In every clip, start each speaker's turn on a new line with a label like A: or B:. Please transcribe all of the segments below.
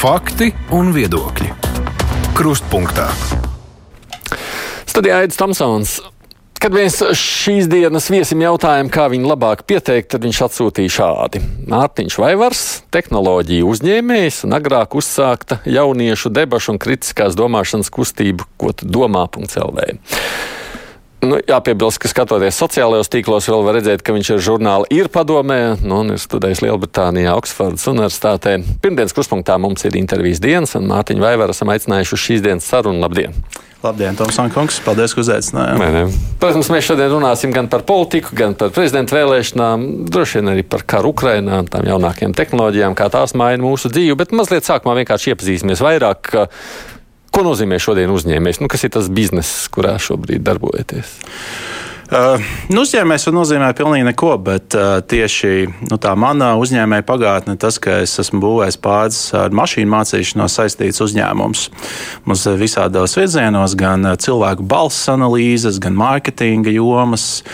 A: Fakti un viedokļi. Krustpunktā.
B: Studijā Aits Tomsons. Kad mēs šīs dienas viesim jautājumu, kā viņu labāk pieteikt, tad viņš atsūtīja šādi. Mārtiņš Vaivars, tehnoloģiju uzņēmējs un agrāk uzsākta jauniešu debašu un kritiskās domāšanas kustību, ko tu domā.lv. Nu, jāpiebilst, ka skatoties sociālajos tīklos, vēl var redzēt, ka viņš ir žurnāli ir padomē, nu, un ir studējis Lielbritānijā, Oksfordas Universitātē. Pirmdienas kruspunktā mums ir intervijas dienas, un Mārtiņu Vaivaru esam aicinājuši uz šīs dienas sarunu. Labdien!
C: Labdien, Tomsons Kungs! Paldies, ka uzaicinājāt!
B: Protams, mēs šodien runāsim gan par politiku, gan par prezidenta vēlēšanām, droši vien arī par karu Ukrainā, tām jaunākajām tehnoloģijām, kā tās maina mūsu dzīvi, bet mazliet sākumā vienkārši iepazīsimies vairāk Ko nozīmē šodien uzņēmējs? Nu, kas ir tas bizness, kurā šobrīd darbojaties?
C: Uh, nu, uzņēmējs var nozīmēt pilnīgi neko, bet uh, tieši nu, tā mana uzņēmēja pagātne, tas, ka es esmu būvējis pāris ar mašīnu mācīšanos saistīts uzņēmums. Mums visādos virzienos, gan cilvēku balss analīzes, gan mārketinga jomas.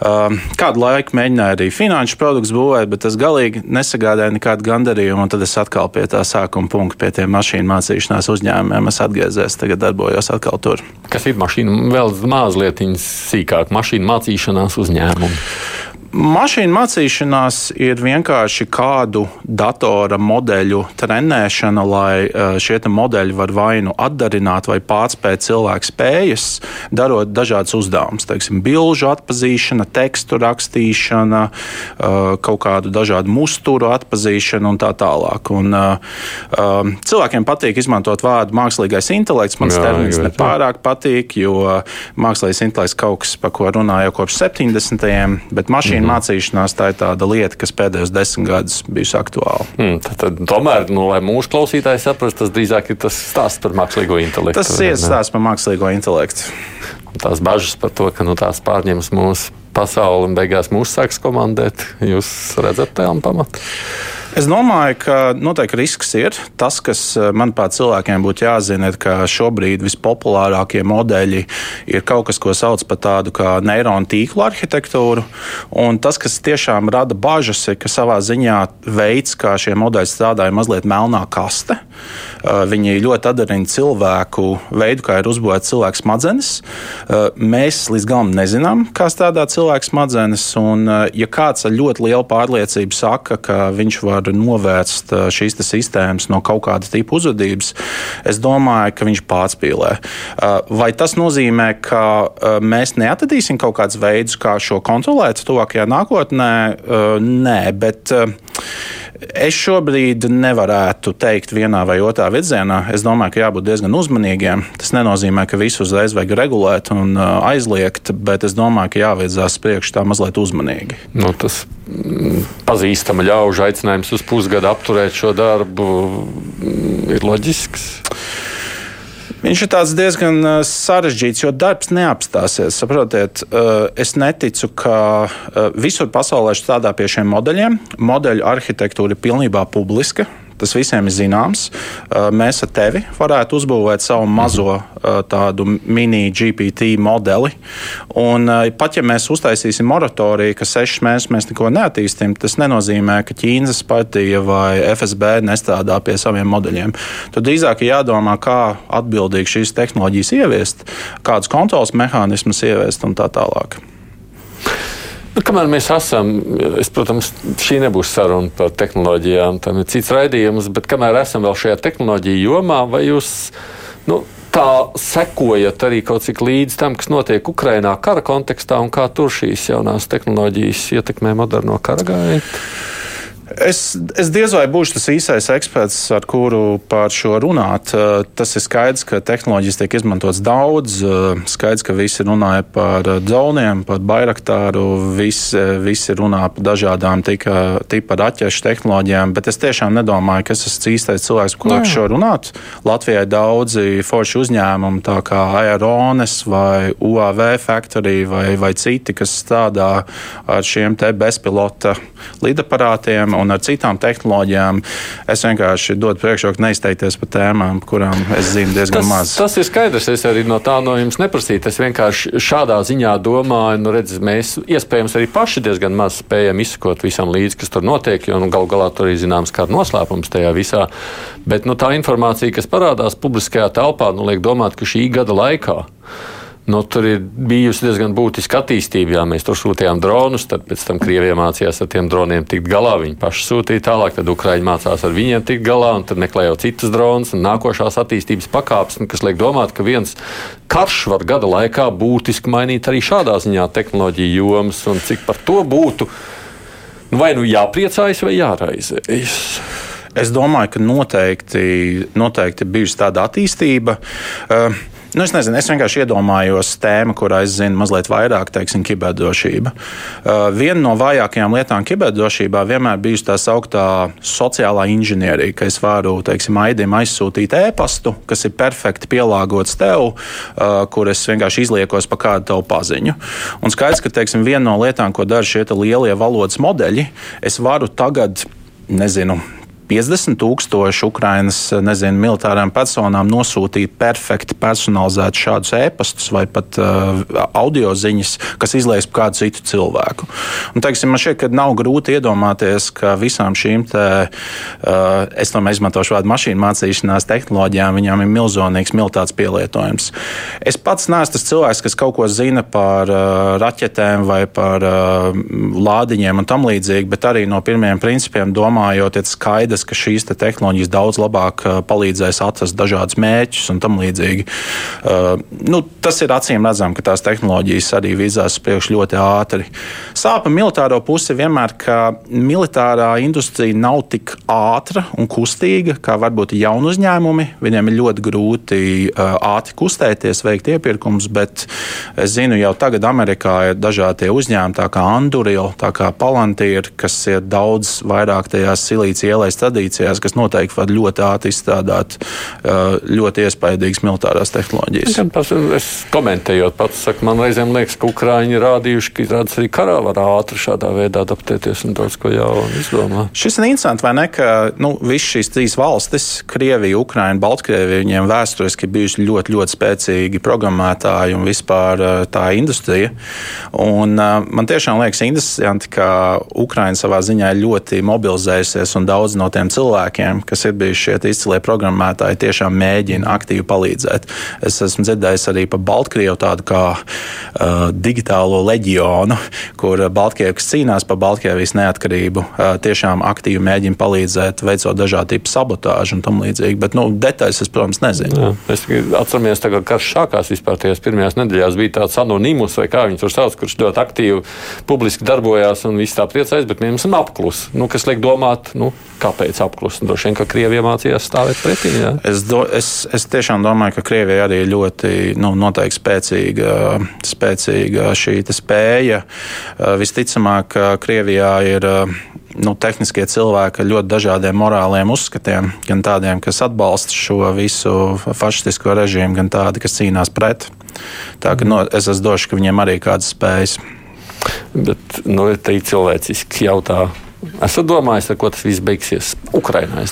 C: Uh, kādu laiku mēģināju arī finanšu produktus būvēt, bet tas galīgi nesagādāja nekādu gandarījumu. Tad es atkal pie tā sākuma punkta, pie tiem mašīnu mācīšanās uzņēmumiem, es atgriezies, tagad darbojos atkal tur.
B: Kas ir mašīna? Vēl mazliet sīkāk. Mašīna mācīšanās uzņēmumu?
C: Mašīnu mācīšanās ir vienkārši kādu datora modeļu trenēšana, lai e, šie modeļi var vai nu atdarināt, vai pārspēt cilvēku spējas, darot dažādas uzdevumus. Teiksim, bilžu atpazīšana, tekstu rakstīšana, e, kaut kādu dažādu musturu atpazīšana un tā tālāk. Un, uh, cilvēkiem patīk izmantot vārdu mākslīgais intelekts. Man tas termins nepārāk patīk, jo mākslīgais intelekts kaut kas, par ko runā jau kopš 70. bet mašīna mašīnu mm mācīšanās tā ir tāda lieta, kas pēdējos desmit gadus bijusi aktuāla.
B: Mm, tad, tad, tomēr, nu, lai mūsu klausītāji saprastu, tas drīzāk ir tas stāsts par mākslīgo intelektu.
C: Tas ir stāsts par mākslīgo intelektu.
B: Tās bažas par to, ka nu, tās pārņems mūsu pasauli un beigās mūs sāks komandēt, jūs redzat tēlu pamatu?
C: Es domāju, ka noteikti risks ir. Tas, kas eh, manuprāt cilvēkiem būtu jāzina, ir, ka šobrīd vispopulārākie modeļi ir kaut kas, ko sauc par tādu kā neironu tīklu arhitektūru. Un tas, kas tiešām rada bažas, ir, ka savā ziņā veids, kā šie modeļi strādā, ir mazliet melnā kaste. Eh, viņi ļoti atdarina cilvēku veidu, kā ir uzbūvēts cilvēks smadzenes. Eh, mēs līdz galam nezinām, kā strādā cilvēks smadzenes. Un, ja kāds ar ļoti lielu pārliecību saka, ka viņš var var novērst uh, šīs sistēmas no kaut kāda tipa uzvedības, es domāju, ka viņš pārspīlē. Uh, vai tas nozīmē, ka uh, mēs neatradīsim kaut kādus veidus, kā šo kontrolēt tuvākajā nākotnē? Nē, bet Es šobrīd nevarētu teikt vienā vai otrā virzienā. Es domāju, ka jābūt diezgan uzmanīgiem. Tas nenozīmē, ka visu uzreiz vajag regulēt un uh, aizliegt, bet es domāju, ka jāvirzās priekšā tā mazliet uzmanīgi.
B: Nu, tas mm, pazīstama ļaužu aicinājums uz pusgadu apturēt šo darbu mm, ir loģisks.
C: Viņš ir diezgan sarežģīts, jo darbs neapstāsies. Saprotiet, es neticu, ka visur pasaulē strādā pie šiem modeļiem. Modeļu arhitektūra ir pilnībā publiska. Tas visiem ir zināms. Mēs ar tevi varētu uzbūvēt savu mazo tādu mini GPT modeli. Un pat ja mēs uztaisīsim moratoriju, ka sešas mēnešus mēs neko neattīstīsim, tas nenozīmē, ka Ķīnas partija vai FSB nestrādā pie saviem modeļiem. Tad drīzāk ir jādomā, kā atbildīgi šīs tehnoloģijas ieviest, kādus kontrols mehānismus ieviest un tā tālāk.
B: Nu, kamēr mēs esam, es, protams, šī nebūs saruna par tehnoloģijām, tam ir cits raidījums, bet kamēr esam vēl šajā tehnoloģiju jomā, vai jūs nu, tā sekojat arī kaut cik līdz tam, kas notiek Ukrajinā kara kontekstā un kā tur šīs jaunās tehnoloģijas ietekmē moderno kara gaitu?
C: Es, es diez vai būšu tas īsais eksperts, ar kuru par šo runāt. Eh, tas ir skaidrs, ka tehnoloģijas tiek izmantotas daudz. Eh, skaidrs, ka visi runāja par eh, droniem, par bairaktāru, visi, visi runā par dažādām tika, tipa raķešu tehnoloģijām, bet es tiešām nedomāju, ka es esmu īstais cilvēks, kur ar šo runāt. Latvijai daudzi forši uzņēmumi, tā kā Aerones vai UAV Factory vai, vai citi, kas strādā ar šiem bezpilota lidaparātiem un ar citām tehnoloģijām. Es vienkārši dodu priekšroku neizteikties par tēmām, kurām es zinu diezgan
B: tas,
C: maz.
B: Tas ir skaidrs. Es arī no tā no jums neprasīju. Es vienkārši šādā ziņā domāju, nu, redz, mēs iespējams arī paši diezgan maz spējam izsekot visam līdzi, kas tur notiek, jo nu, gal galā tur ir zināms kāda noslēpums tajā visā. Bet nu, tā informācija, kas parādās publiskajā telpā, nu, liek domāt, ka šī gada laikā Nu, tur ir bijusi diezgan būtiska attīstība. Jā, mēs tur sūtījām dronus, tad pēc tam Krievija mācījās ar tiem droniem tikt galā. Viņi paši sūtīja tālāk, tad Ukraiņi mācās ar viņiem tikt galā, un tad meklējot citus dronus un nākošās attīstības pakāpes, kas liek domāt, ka viens karš var gada laikā būtiski mainīt arī šādā ziņā tehnoloģiju jomas, un cik par to būtu nu, vai nu jāpriecājas vai jāraizējas.
C: Es domāju, ka noteikti, noteikti bijusi tāda attīstība. Uh, Nu, es nezinu, es vienkārši iedomājos tēmu, kurā es zinu mazliet vairāk, teiksim, kiberdrošība. Uh, viena no vājākajām lietām kiberdrošībā vienmēr bijusi tā sauktā sociālā inženierija, ka es varu, teiksim, aidim aizsūtīt e-pastu, kas ir perfekti pielāgots tev, uh, kur es vienkārši izliekos pa kādu tavu paziņu. Un skaidrs, ka, teiksim, viena no lietām, ko dara šie lielie valodas modeļi, es varu tagad, nezinu, 50 tūkstoši Ukrainas nezinu, militārām personām nosūtīt perfekti personalizētu šādus e-pastus vai pat uh, audio ziņas, kas izlaiž kādu citu cilvēku. Un, teiksim, man šķiet, ka nav grūti iedomāties, ka visām šīm te, uh, es tomēr izmantošu vārdu mašīnu mācīšanās tehnoloģijām, viņām ir milzīgs militārs pielietojums. Es pats neesmu tas cilvēks, kas kaut ko zina par uh, raķetēm vai par uh, lādiņiem un tam līdzīgi, bet arī no pirmiem principiem domājot, ir skaidrs skaidrs, ka šīs te tehnoloģijas daudz labāk uh, palīdzēs atrast dažādus mērķus un tam līdzīgi. Uh, nu, tas ir acīm redzams, ka tās tehnoloģijas arī vizās priekš ļoti ātri. Sāpa militāro pusi vienmēr, ka militārā industrija nav tik ātra un kustīga kā varbūt jaunu uzņēmumi. Viņiem ir ļoti grūti uh, ātri kustēties, veikt iepirkumus, bet es zinu, jau tagad Amerikā ir dažādi uzņēmumi, tā kā Anduril, tā kā Palantir, kas ir daudz vairāk tajās silīcija ielais tradīcijās, kas noteikti var ļoti ātri izstrādāt ļoti iespaidīgas militārās tehnoloģijas.
B: Es komentējot, pats saku, man reizēm liekas, ka Ukrāņi ir rādījuši, ka arī karā var ātri šādā veidā adaptēties un daudz ko jaunu izdomāt.
C: Šis ir interesanti, vai ne, ka nu, visas šīs trīs valstis, Krievija, Ukraina, Baltkrievija, viņiem vēsturiski bijuši ļoti, ļoti spēcīgi programmētāji un vispār tā industrija. Un, man tiešām liekas interesanti, ka Ukraina savā ziņā ir ļoti mobilizējusies un daudz no tiem tiem cilvēkiem, kas ir bijuši šie izcilie programmētāji, tiešām mēģina aktīvi palīdzēt. Es esmu dzirdējis arī par Baltkrievu tādu kā uh, digitālo leģionu, kur Baltkrievi, kas cīnās par Baltkrievijas neatkarību, uh, tiešām aktīvi mēģina palīdzēt, veicot dažādu tipu sabotāžu un tam līdzīgi. Bet nu, detaļas es, protams, nezinu. Jā,
B: es atceramies, tagad, karš sākās vispār tajās pirmajās nedēļās, bija tāds anonīmus vai kā viņi tur sauc, kurš ļoti aktīvi publiski darbojās un viss tā priecājas, bet mēs esam apklus. Nu, kas liek domāt, nu, kāpēc? Teica apklusi. Droši vien, ka Krievija mācījās stāvēt pretī. Jā.
C: Es, do, es, es tiešām domāju, ka Krievija arī ļoti nu, spēcīga, spēcīga šī spēja. Visticamāk, ka Krievijā ir nu, tehniskie cilvēki ar ļoti dažādiem morāliem uzskatiem, gan tādiem, kas atbalsta šo visu fašistisko režīmu, gan tādi, kas cīnās pret. Tā ka no, es esmu došu, ka viņiem arī kādas spējas.
B: Bet nu, te ir cilvēciski jautājums Esat domājis, ar ko tas viss beigsies Ukrainā?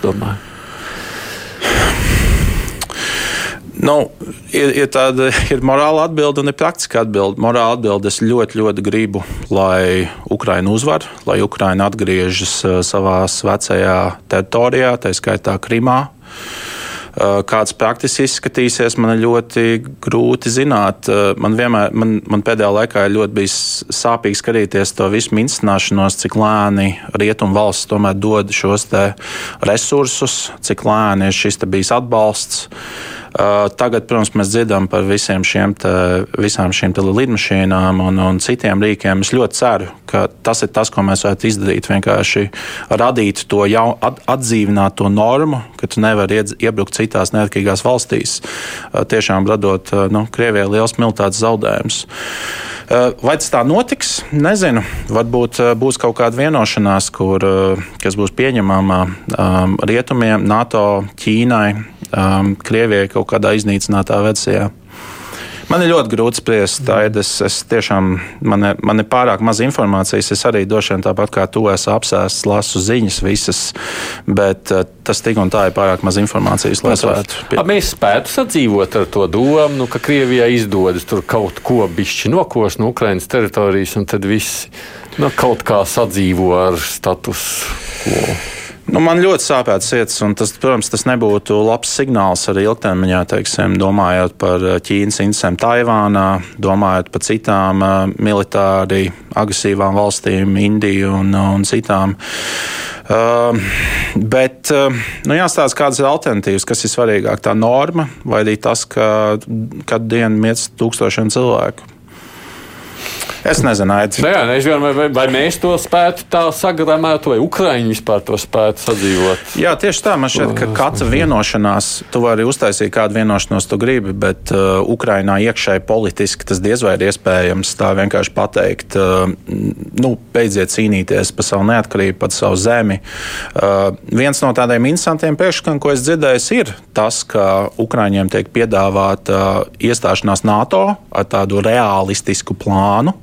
C: Nu, ir, ir tāda ir morāla atbilde un ir praktiska atbilde. Morāla atbilde es ļoti, ļoti gribu, lai Ukraina uzvar, lai Ukraina atgriežas uh, savā vecajā teritorijā, tā skaitā Krimā. Eh, kāds praktiski izskatīsies, man ir ļoti grūti zināt. Eh, man, vienmēr, man, man pēdējā laikā ir ļoti bijis sāpīgi skatīties to visu minstināšanos, cik lēni rietumu valsts tomēr dod šos resursus, cik lēni ir šis bijis atbalsts. Tagad, protams, mēs dzirdam par šiem te, visām šīm lidmašīnām un, un citiem rīkiem. Es ļoti ceru, ka tas ir tas, ko mēs varētu izdarīt. Vienkārši radīt to jau atdzīvināt to normu, ka tu nevari iebrukt citās neatkarīgās valstīs, tiešām radot nu, Krievijai liels militārs zaudējums. Vai tas tā notiks? Nezinu. Varbūt būs kaut kāda vienošanās, kur, kas būs pieņemama um, rietumiem, NATO, Ķīnai um, Krievijai kaut kādā iznīcinātā versijā. Man ir ļoti grūti spriest. Es, es tiešām, man, man ir pārāk maz informācijas. Es arī droši vien tāpat kā tu esi apsēsts, lasu ziņas visas, bet uh, tas tik un tā ir pārāk maz informācijas, lai varētu.
B: Pie... Mēs spētu sadzīvot ar to domu, nu, ka Krievijai izdodas tur kaut ko bišķi nokos no Ukrainas teritorijas, un tad visi nu, kaut kā sadzīvo ar status quo.
C: Nu, man ļoti sāpētu sirds, un tas, protams, tas nebūtu labs signāls arī ilgtermiņā, teiksim, domājot par eh, Ķīnas interesēm Taivānā, domājot par citām uh, militāri agresīvām valstīm, Indiju un, un citām. Uh, bet uh, nu, jāstāsta, kādas ir alternatīvas, kas ir svarīgāk. Tā norma vai arī tas, ka katru dienu mirst tūkstošiem cilvēku. Es nezinu, Aits.
B: Jā, nezinu, vai, vai, vai mēs to spētu tā sagramēt, vai Ukraiņi vispār to spētu sadzīvot.
C: Jā, tieši tā. Man šķiet, ka katra vienošanās, tu vari uztaisīt kādu vienošanos, tu gribi, bet uh, Ukrainā iekšēji politiski tas diez vai ir iespējams tā vienkārši pateikt, uh, nu, beidziet cīnīties par savu neatkarību, par savu zemi. Uh, viens no tādiem interesantiem priekšlikumiem, ko es dzirdēju, ir tas, ka Ukraiņiem tiek piedāvāta uh, iestāšanās NATO ar tādu realistisku plānu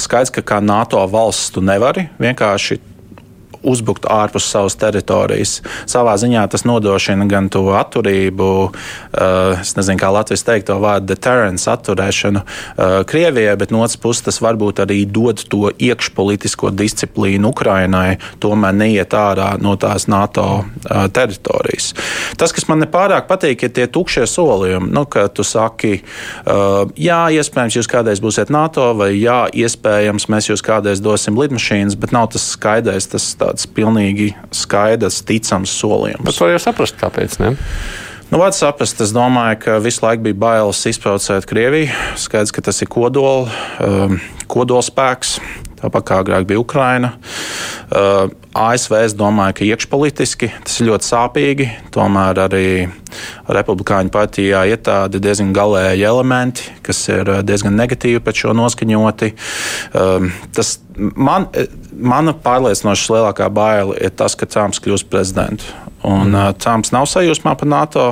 C: Skaidrs, ka kā NATO valsts tu nevari vienkārši uzbrukt ārpus savas teritorijas. Savā ziņā tas nodrošina gan to atturību, uh, es nezinu, kā Latvijas teikt to vārdu deterrence, atturēšanu uh, Krievijai, bet no otras puses tas varbūt arī dod to iekšpolitisko disciplīnu Ukrainai, tomēr neiet ārā no tās NATO uh, teritorijas. Tas, kas man nepārāk patīk, ir tie tukšie solījumi, nu, ka tu saki, jā, iespējams, jūs kādreiz būsiet NATO, vai jā, iespējams, mēs jūs kādreiz dosim lidmašīnas, bet nav tas skaidrs, tas tāds pilnīgi skaidrs, ticams solījums.
B: Bet var jau saprast, kāpēc ne?
C: Nu, var saprast, es domāju, ka visu laiku bija bailes izprovocēt Krieviju. Skaidrs, ka tas ir kodola, um, kodolspēks, tāpat kā agrāk bija Ukraina. Uh, ASV es domāju, ka iekšpolitiski tas ir ļoti sāpīgi. Tomēr arī Republikāņu partijā ir tādi diezgan galēji elementi, kas ir uh, diezgan negatīvi pret šo noskaņoti. Um, tas man, mana pārliecinoša lielākā baila ir tas, ka Trumps kļūs prezidentu. Un, mm. uh, Trumps nav sajūsmā par NATO.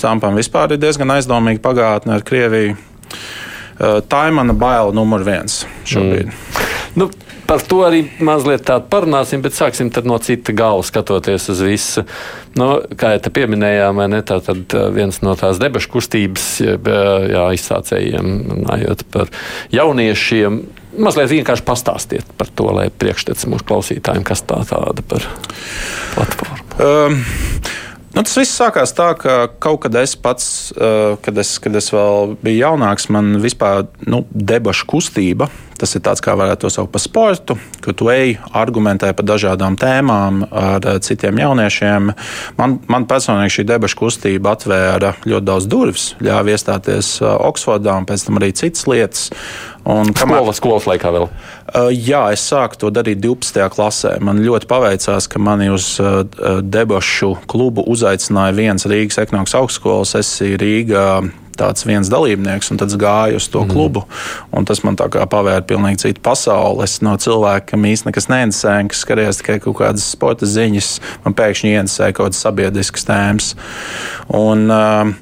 C: Trumpam vispār ir diezgan aizdomīga pagātne ar Krieviju. Uh, tā ir mana baila numur viens šobrīd. Mm.
B: Nu, par to arī mazliet tādu parunāsim, bet sāksim no cita gala skatoties uz visu. Nu, kā jau te pieminējām, ne, tā tad viens no tās debešu kustības jā, izsācējiem, runājot par jauniešiem. Mazliet vienkārši pastāstiet par to, lai priekšstats mūsu klausītājiem, kas tā tāda par platformu. Um.
C: Nu, tas viss sākās tā, ka kaut kad es pats, kad es, kad es vēl biju jaunāks, man vispār nu, debašu kustība Tas ir tāds, kā varētu to saukt par sportu, kur tu ej, argumentē par dažādām tēmām ar eh, citiem jauniešiem. Man, man personīgi šī debašu kustība atvēra ļoti daudz durvis, ļāva iestāties eh, Oksfordā un pēc tam arī citas lietas.
B: Un kamēr, skolas, skolas laikā vēl?
C: Uh, jā, es sāku to darīt 12. klasē. Man ļoti paveicās, ka mani uz uh, debašu klubu uzaicināja viens Rīgas ekonomikas augstskolas, es Rīgā tāds viens dalībnieks, un tad gāju uz to mm. klubu. Tas man pavēra pilnīgi citu pasauli. Es no cilvēka, īstenībā nekas neinteresē, kas skatījās tikai kaut kādas sporta ziņas, man pēkšņi ieinteresēja kaut kādas sabiedriskas tēmas. Un, uh,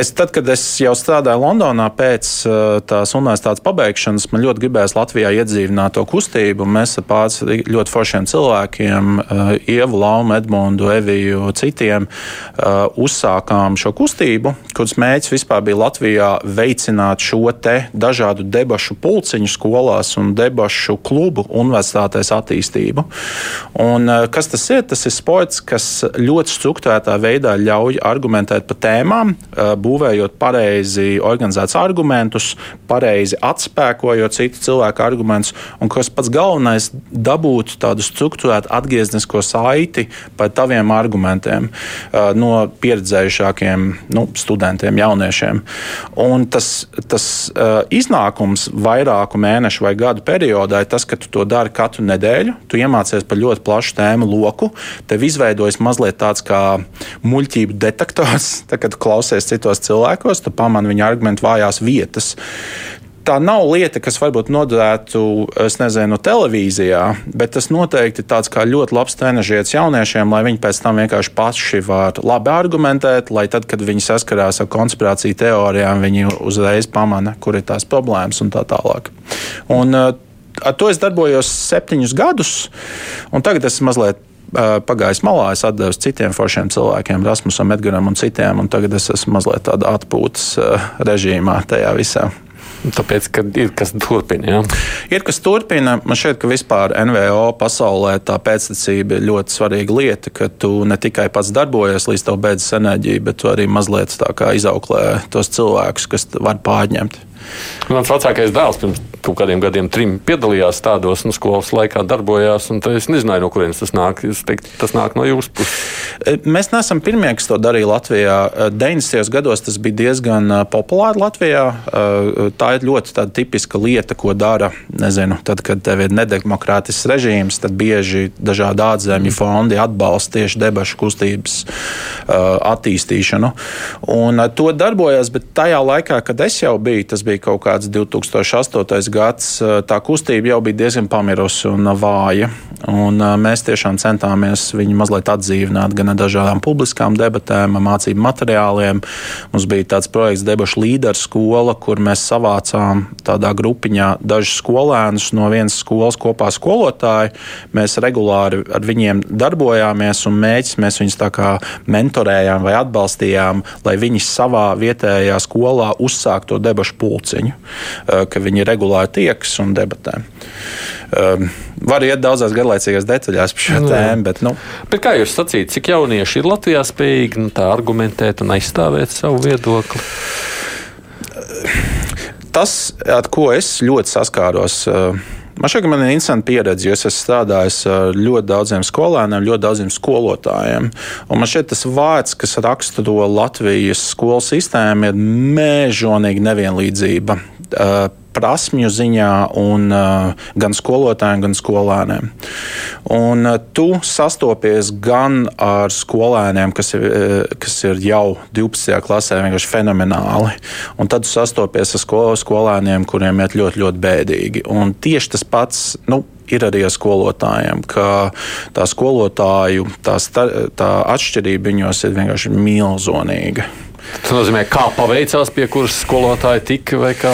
C: Es, tad, kad es jau strādāju Londonā pēc uh, tās universitātes pabeigšanas, man ļoti gribējās Latvijā iedzīvināt to kustību. Mēs ar pāris ļoti foršiem cilvēkiem, uh, Ievu, Laumu, Edmundu, Eviju, citiem, uh, uzsākām šo kustību, kuras mērķis vispār bija Latvijā veicināt šo te dažādu debašu pulciņu skolās un debašu klubu universitātēs attīstību. Un, kas tas ir? Tas ir sports, kas ļoti struktūrētā veidā ļauj argumentēt par tēmām būvējot pareizi organizētus argumentus, pareizi atspēkojot citu cilvēku argumentus, un kas pats galvenais - dabūt tādu struktūrētu atgrieznisko saiti par taviem argumentiem uh, no pieredzējušākiem nu, studentiem, jauniešiem. Un tas, tas uh, iznākums vairāku mēnešu vai gadu periodā ir tas, ka tu to dari katru nedēļu, tu iemācies par ļoti plašu tēmu loku, tev izveidojas mazliet tāds kā muļķību detektors, tā, kad klausies citos cilvēkos, tu pamani viņa argumentu vājās vietas. tā nav lieta, kas varbūt noderētu, es nezinu, televīzijā, bet tas noteikti tāds kā ļoti labs trenižiets jauniešiem, lai viņi pēc tam vienkārši paši var labi argumentēt, lai tad, kad viņi saskarās ar konspirāciju teorijām, viņi uzreiz pamana, kur ir tās problēmas un tā tālāk. Un, eh, Ar to es darbojos septiņus gadus, un tagad es mazliet pagājis malā, es atdevu citiem foršiem cilvēkiem, Rasmusam, Edgaram un citiem, un tagad es esmu mazliet tādā atpūtas eh, režīmā tajā visā.
B: Tāpēc, ka ir kas turpina. Ja?
C: Ir kas turpina. Man šķiet, ka vispār NVO pasaulē tā pēctecība ir ļoti svarīga lieta, ka tu ne tikai pats darbojies līdz tev beidzas enerģija, bet tu arī mazliet izauklē tos cilvēkus, kas var pārņemt.
B: Mans vecākais dēls pirms kaut kādiem gadiem trim piedalījās tādos nu, skolas laikā, darbojās. Es nezināju, no kurienes tas nāk. Teiktu, tas nāk no jūsu puses.
C: E, mēs neesam pirmie, kas to darīja Latvijā. 90. E, gados tas bija diezgan e, populāri Latvijā. Tā ir ļoti tipiska lieta, ko dara. Nezinu, tad, kad tev ir nedemokrātisks režīms, tad bieži dažādi ārzemju fondi atbalsta tieši debašu kustības attīstīšanu. Un to darbojās, bet tajā laikā, kad es jau biju, tas bija kaut kāds 2008 gads, tā kustība jau bija diezgan pamirusi un vāja. Un mēs tiešām centāmies viņu mazliet atdzīvināt gan ar dažādām publiskām debatēm, mācību materiāliem. Mums bija tāds projekts Debašu līderu skola, kur mēs savācām tādā grupiņā dažus skolēnus no vienas skolas kopā skolotāji. Mēs regulāri ar viņiem darbojāmies un mēģinājām, mēs viņus tā kā mentorējām vai atbalstījām, lai viņi savā vietējā skolā uzsāktu to debašu pulciņu, ka viņi regulāri tiekas un debatē. Um, var iet daudzās garlaicīgās detaļās par šo tēmu. Bet, nu.
B: bet kā jūs sacījat, cik jaunieši ir Latvijā spējīgi nu, argumentēt un aizstāvēt savu viedokli?
C: Tas, ar ko es ļoti saskāros. Man ka man ir interesanta pieredze, jo es esmu strādājis ar ļoti daudziem skolēniem, ļoti daudziem skolotājiem. Un man šķiet, tas vārds, kas raksturo Latvijas skolu sistēmu, ir mēžonīga nevienlīdzība prasmju ziņā, un, uh, gan skolotājiem, gan skolēniem. Un, uh, tu sastopies gan ar skolēniem, kas ir, uh, kas ir jau 12. klasē, vienkārši fenomenāli, un tad tu sastopies ar skol, skolēniem, kuriem iet ļoti, ļoti bēdīgi. Un tieši tas pats. Nu, ir arī ar skolotājiem, ka tā skolotāju tā, tā atšķirība viņos ir vienkārši milzīga.
B: Tas nozīmē, kā paveicās, pie kuras skolotāja tika vai kā.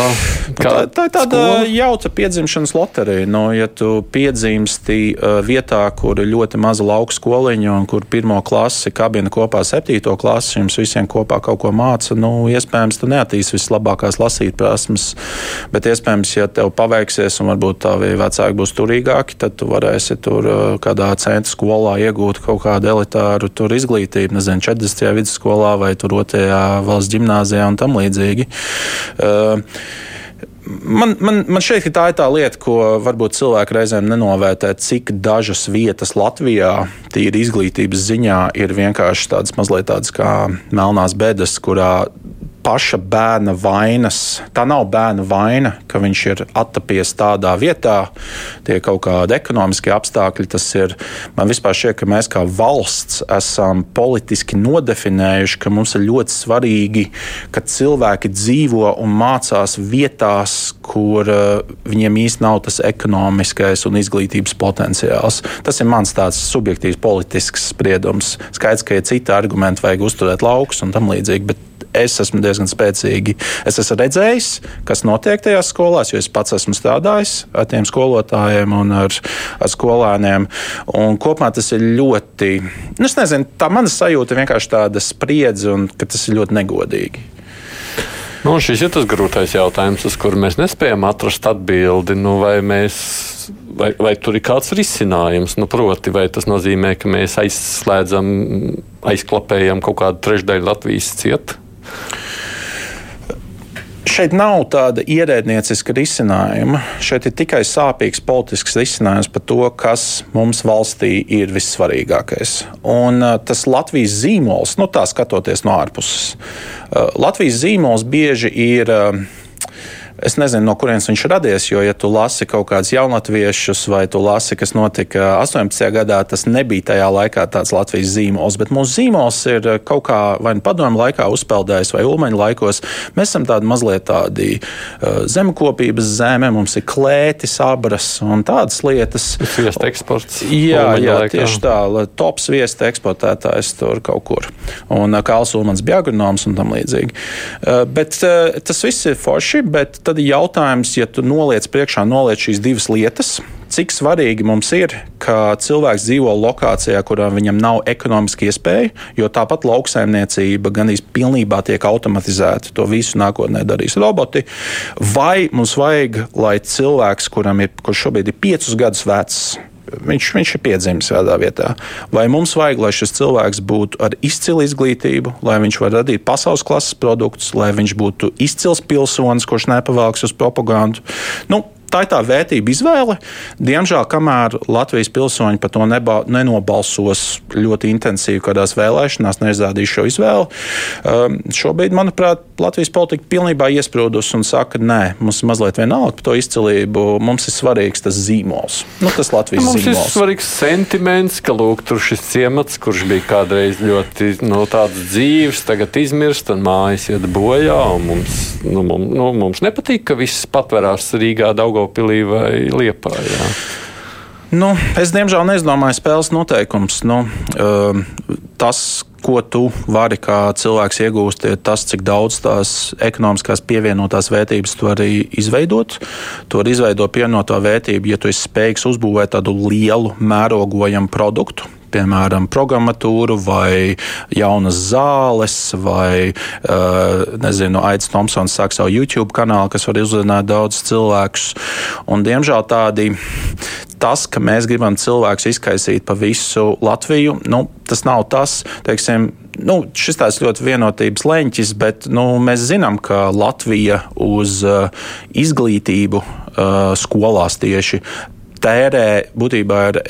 B: kā
C: tā, tā ir tāda skola? jauca piedzimšanas loterija. Nu, ja tu piedzimsti vietā, kur ir ļoti maza lauka skoliņa un kur pirmo klasi kabina kopā septīto klasi, jums visiem kopā kaut ko māca, nu, iespējams, tu neattīsi vislabākās lasīt prasmes. Bet iespējams, ja tev paveiksies un varbūt tavi vecāki būs turīgāki, tad tu varēsi tur kādā centra skolā iegūt kaut kādu elitāru izglītību, nezinu, 40. vidusskolā vai tur otrajā valsts gimnājā un tam līdzīgi. Uh, Man, man, man ka tā ir tā lieta, ko varbūt cilvēki reizēm nenovērtē, cik dažas vietas Latvijā, tīri izglītības ziņā, ir vienkārši tādas mazliet tādas kā melnās bedas, kurā paša bērna vainas. Tā nav bērna vaina, ka viņš ir attapies tādā vietā, tie kaut kādi ekonomiskie apstākļi. Tas ir man vispār šķiet, ka mēs kā valsts esam politiski nodefinējuši, ka mums ir ļoti svarīgi, ka cilvēki dzīvo un mācās vietās, kur uh, viņiem īstenībā nav tas ekonomiskais un izglītības potenciāls. Tas ir mans tāds subjektīvs politisks spriedums. Skaidrs, ka ir citi argumenti, vajag uzturēt laukus un tam līdzīgi. Es esmu diezgan spēcīgi. Es esmu redzējis, kas notiek tajās skolās, jo es pats esmu strādājis ar tiem skolotājiem un ar, ar skolēniem. Un kopumā tas ir ļoti, nu, nezinu, tā mana sajūta vienkārši tāda spriedze un ka tas ir ļoti negodīgi.
B: Nu, šis ir tas grūtais jautājums, uz kuru mēs nespējam atrast atbildi. Nu, vai, mēs, vai, vai tur ir kāds risinājums? Nu, proti, vai tas nozīmē, ka mēs aizslēdzam, aizklapējam kaut kādu trešdaļu Latvijas cietu?
C: Šeit nav tāda ierēdnieciska risinājuma. Šeit ir tikai sāpīgs politisks risinājums par to, kas mums valstī ir vissvarīgākais. Un uh, tas Latvijas zīmols, nu tā skatoties no ārpuses, uh, Latvijas zīmols bieži ir. Es nezinu, no kurienes viņš radies, jo, ja tu lasi kaut kādus jaunatviešus, vai tu lasi, kas notika 18. gadā, tas nebija tajā laikā tāds Latvijas zīmols. Bet mūsu zīmols ir kaut kā vai nu padomju laikā uzpeldējis, vai ulmaņa laikos. Mēs esam tādi mazliet tādi uh, zemkopības zeme, mums ir klētis, abras un tādas lietas.
B: Viesta eksports.
C: Jā, jā laikā. tieši tā. Tops viesta eksportētājs tur kaut kur. Un uh, Kāls Ulmans bija agronoms un tam līdzīgi. Uh, bet uh, tas viss ir forši, bet tad jautājums, ja tu noliec priekšā noliec šīs divas lietas, cik svarīgi mums ir, ka cilvēks dzīvo lokācijā, kurā viņam nav ekonomiski iespēja, jo tāpat lauksaimniecība gan īstenībā pilnībā tiek automatizēta. To visu nākotnē darīs roboti. Vai mums vajag, lai cilvēks, kuram ir, kurš šobrīd ir piecus gadus vecs, viņš, viņš ir piedzimis kādā vietā. Vai mums vajag, lai šis cilvēks būtu ar izcilu izglītību, lai viņš var radīt pasaules klases produktus, lai viņš būtu izcils pilsonis, kurš nepavēlks uz propagandu? Nu, tā ir tā vērtība izvēle. Diemžēl, kamēr Latvijas pilsoņi par to neba, nenobalsos ļoti intensīvi kādās vēlēšanās, neizrādīs šo izvēli, um, šobrīd, manuprāt, Latvijas politika pilnībā iesprūdus un saka, nē, mums ir mazliet vienalga par to izcilību. Mums ir svarīgs tas zīmols. Nu, tas Latvijas
B: nu, mums
C: zīmols.
B: ir svarīgs sentiments, ka lūk, tur šis ciemats, kurš bija kādreiz ļoti no, tāds dzīves, tagad izmirst un mājas iet bojā. Mums, nu, mums, nu, mums nepatīk, ka viss patverās Rīgā, Daugopilī vai Liepā. Jā.
C: Nu, es diemžēl neizdomāju spēles noteikumus. Nu, uh, tas, ko tu vari kā cilvēks iegūst, ir tas, cik daudz tās ekonomiskās pievienotās vērtības tu arī izveidot. Tu vari izveidot pievienoto vērtību, ja tu esi spējīgs uzbūvēt tādu lielu, mērogojamu produktu piemēram, programmatūru, vai jaunas zāles, vai, uh, nezinu, Aits Thompsons sāk savu YouTube kanālu, kas var uzrunāt daudz cilvēkus. Un, diemžēl tādi. Tas, ka mēs gribam cilvēkus izkaisīt pa visu Latviju, nu, tas nav tas, teiksim, nu, šis tāds ļoti vienotības leņķis, bet nu, mēs zinām, ka Latvija uz uh, izglītību uh, skolās tieši tērē būtībā ir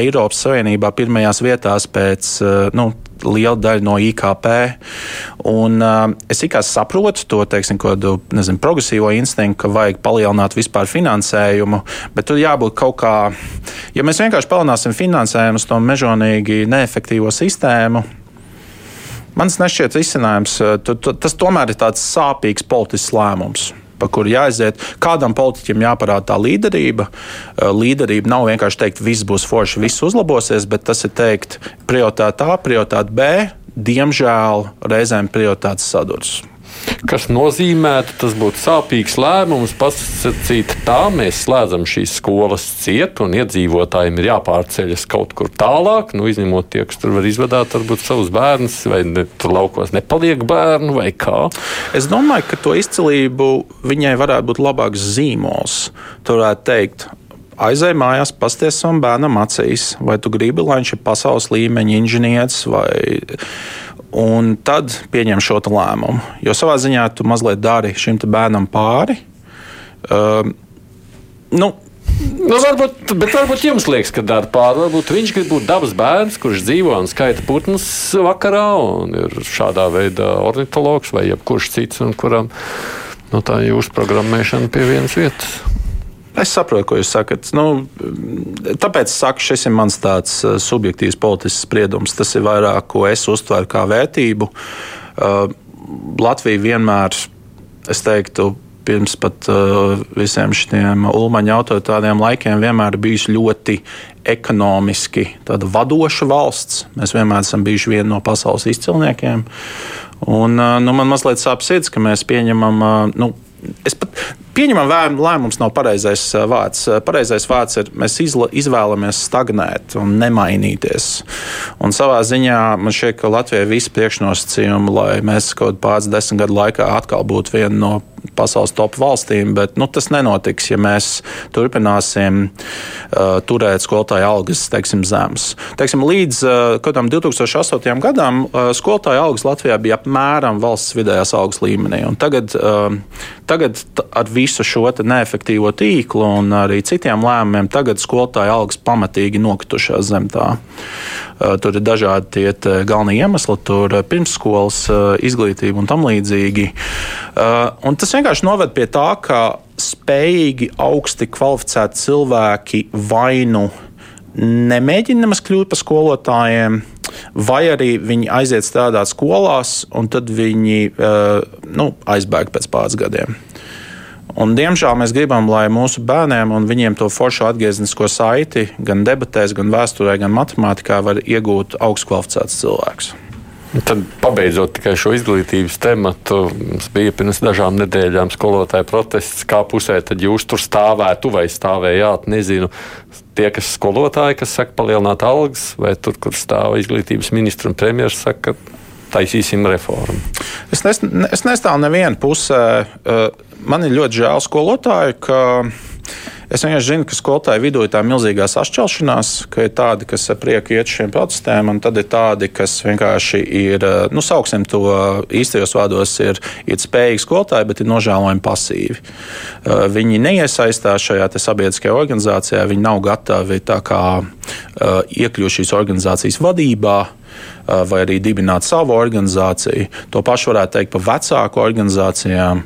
C: Eiropas Savienībā pirmajās vietās pēc eh, nu, liela daļa no IKP. Un, uh, es tikai saprotu to teiksim, kādu, nezinu, progresīvo instinktu, ka vajag palielināt vispār finansējumu, bet tur jābūt kaut kā, ja mēs vienkārši palielināsim finansējumu uz to mežonīgi neefektīvo sistēmu. Man nešķiet risinājums. Tas tomēr ir tāds sāpīgs politisks lēmums pa kuru jāaiziet. Kādam politiķim jāparāda tā līderība. Eh, līderība nav vienkārši teikt, viss būs forši, viss uzlabosies, bet tas ir teikt, prioritāte A, prioritāte B. Diemžēl reizēm prioritātes sadursmes.
B: Kas nozīmētu, tas būtu sāpīgs lēmums pasakīt, tā mēs slēdzam šīs skolas ciet, un iedzīvotājiem ir jāpārceļas kaut kur tālāk, nu, izņemot tie, kas tur var izvadāt varbūt savus bērnus, vai ne, tur laukos nepaliek bērnu, vai kā.
C: Es domāju, ka to izcilību viņai varētu būt labāks zīmols. Tur varētu teikt, aizej mājās, pasties savam bērnam acīs, vai tu gribi, lai viņš ir pasaules līmeņa inženieris vai un tad pieņem šo lēmumu. Jo savā ziņā tu mazliet dari šim bērnam pāri. Uh, nu,
B: Nu, varbūt, bet varbūt jums liekas, ka dara pāri. Varbūt viņš grib būt dabas bērns, kurš dzīvo un skaita putnus vakarā, un ir šādā veidā ornitologs vai jebkurš cits, un kuram nu, tā jūsu programmēšana pie vienas vietas.
C: Es saprotu, ko jūs sakat. Nu, tāpēc es saku, šis ir mans tāds uh, subjektīvs politisks spriedums. Tas ir vairāk, ko es uztveru kā vērtību. Uh, Latvija vienmēr, es teiktu, pirms pat uh, visiem šiem ulmaņa autoritāriem laikiem vienmēr bijusi ļoti ekonomiski vadoša valsts. Mēs vienmēr esam bijuši viena no pasaules izcilniekiem. Un, uh, nu, man mazliet sāp sirds, ka mēs pieņemam. Uh, nu, es pat Pieņemam, lēmums nav pareizais uh, vārds. Uh, pareizais vārds ir, mēs izla, izvēlamies stagnēt un nemainīties. Un savā ziņā man šķiet, ka Latvijai ir visi priekšnosacījumi, lai mēs kaut pāris desmit gadu laikā atkal būtu viena no pasaules top valstīm, bet nu, tas nenotiks, ja mēs turpināsim uh, turēt skolotāju algas teiksim, zemes. Teiksim, līdz uh, 2008. gadam uh, skolotāju algas Latvijā bija apmēram valsts vidējās algas līmenī. Tagad, uh, tagad ar visu visu šo neefektīvo tīklu un arī citiem lēmumiem tagad skolotāju algas pamatīgi nokritušās zem tā. Tur ir dažādi tie galvenie iemesli, tur pirmsskolas izglītība un tam līdzīgi. Un tas vienkārši noved pie tā, ka spējīgi, augsti kvalificēti cilvēki vai nu nemēģina nemaz kļūt par skolotājiem, vai arī viņi aiziet strādāt skolās, un tad viņi nu, aizbēg pēc pāris gadiem. Un, diemžēl mēs gribam, lai mūsu bērniem un viņiem to foršu atgrieznisko saiti gan debatēs, gan vēsturē, gan matemātikā var iegūt augstkvalificēts cilvēks.
B: Tad, pabeidzot tikai šo izglītības tematu, mums bija pirms dažām nedēļām skolotāja protests, kā pusē tad jūs tur stāvētu vai stāvējāt. Nezinu, tie, kas skolotāji, kas saka palielināt algas, vai tur, kur stāv izglītības ministrs un premjeras, saka, ka taisīsim reformu.
C: Es, nes, es nestāvu nevienu pusē. Man ir ļoti žēl skolotāju, ka Es vienkārši zinu, ka skolotāju vidū ir tā milzīgā sašķelšanās, ka ir tādi, kas ar prieku iet šiem protestiem, un tad ir tādi, kas vienkārši ir, eh, nu, sauksim to īstajos vārdos, ir, ir spējīgi skolotāji, bet ir nožēlojami pasīvi. Eh, viņi neiesaistās šajā sabiedriskajā organizācijā, viņi nav gatavi kā, eh, iekļūt šīs organizācijas vadībā vai arī dibināt savu organizāciju. To pašu varētu teikt par vecāku organizācijām.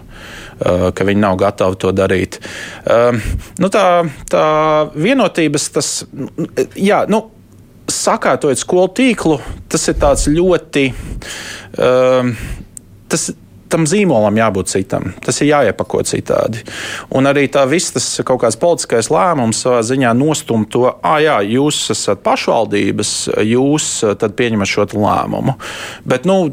C: Eh, ka viņi nav gatavi to darīt. Eh, nu, tā, tā vienotības, tas, jā, nu, sakārtojot skolu tīklu, tas ir ļoti. Tas, tam zīmolam jābūt citam. Tas ir jāiepako citādi. Un arī tā viss tas kaut kāds politiskais lēmums savā ziņā nostum to, ah, jā, jūs esat pašvaldības, jūs tad pieņemat šo lēmumu. Bet, nu,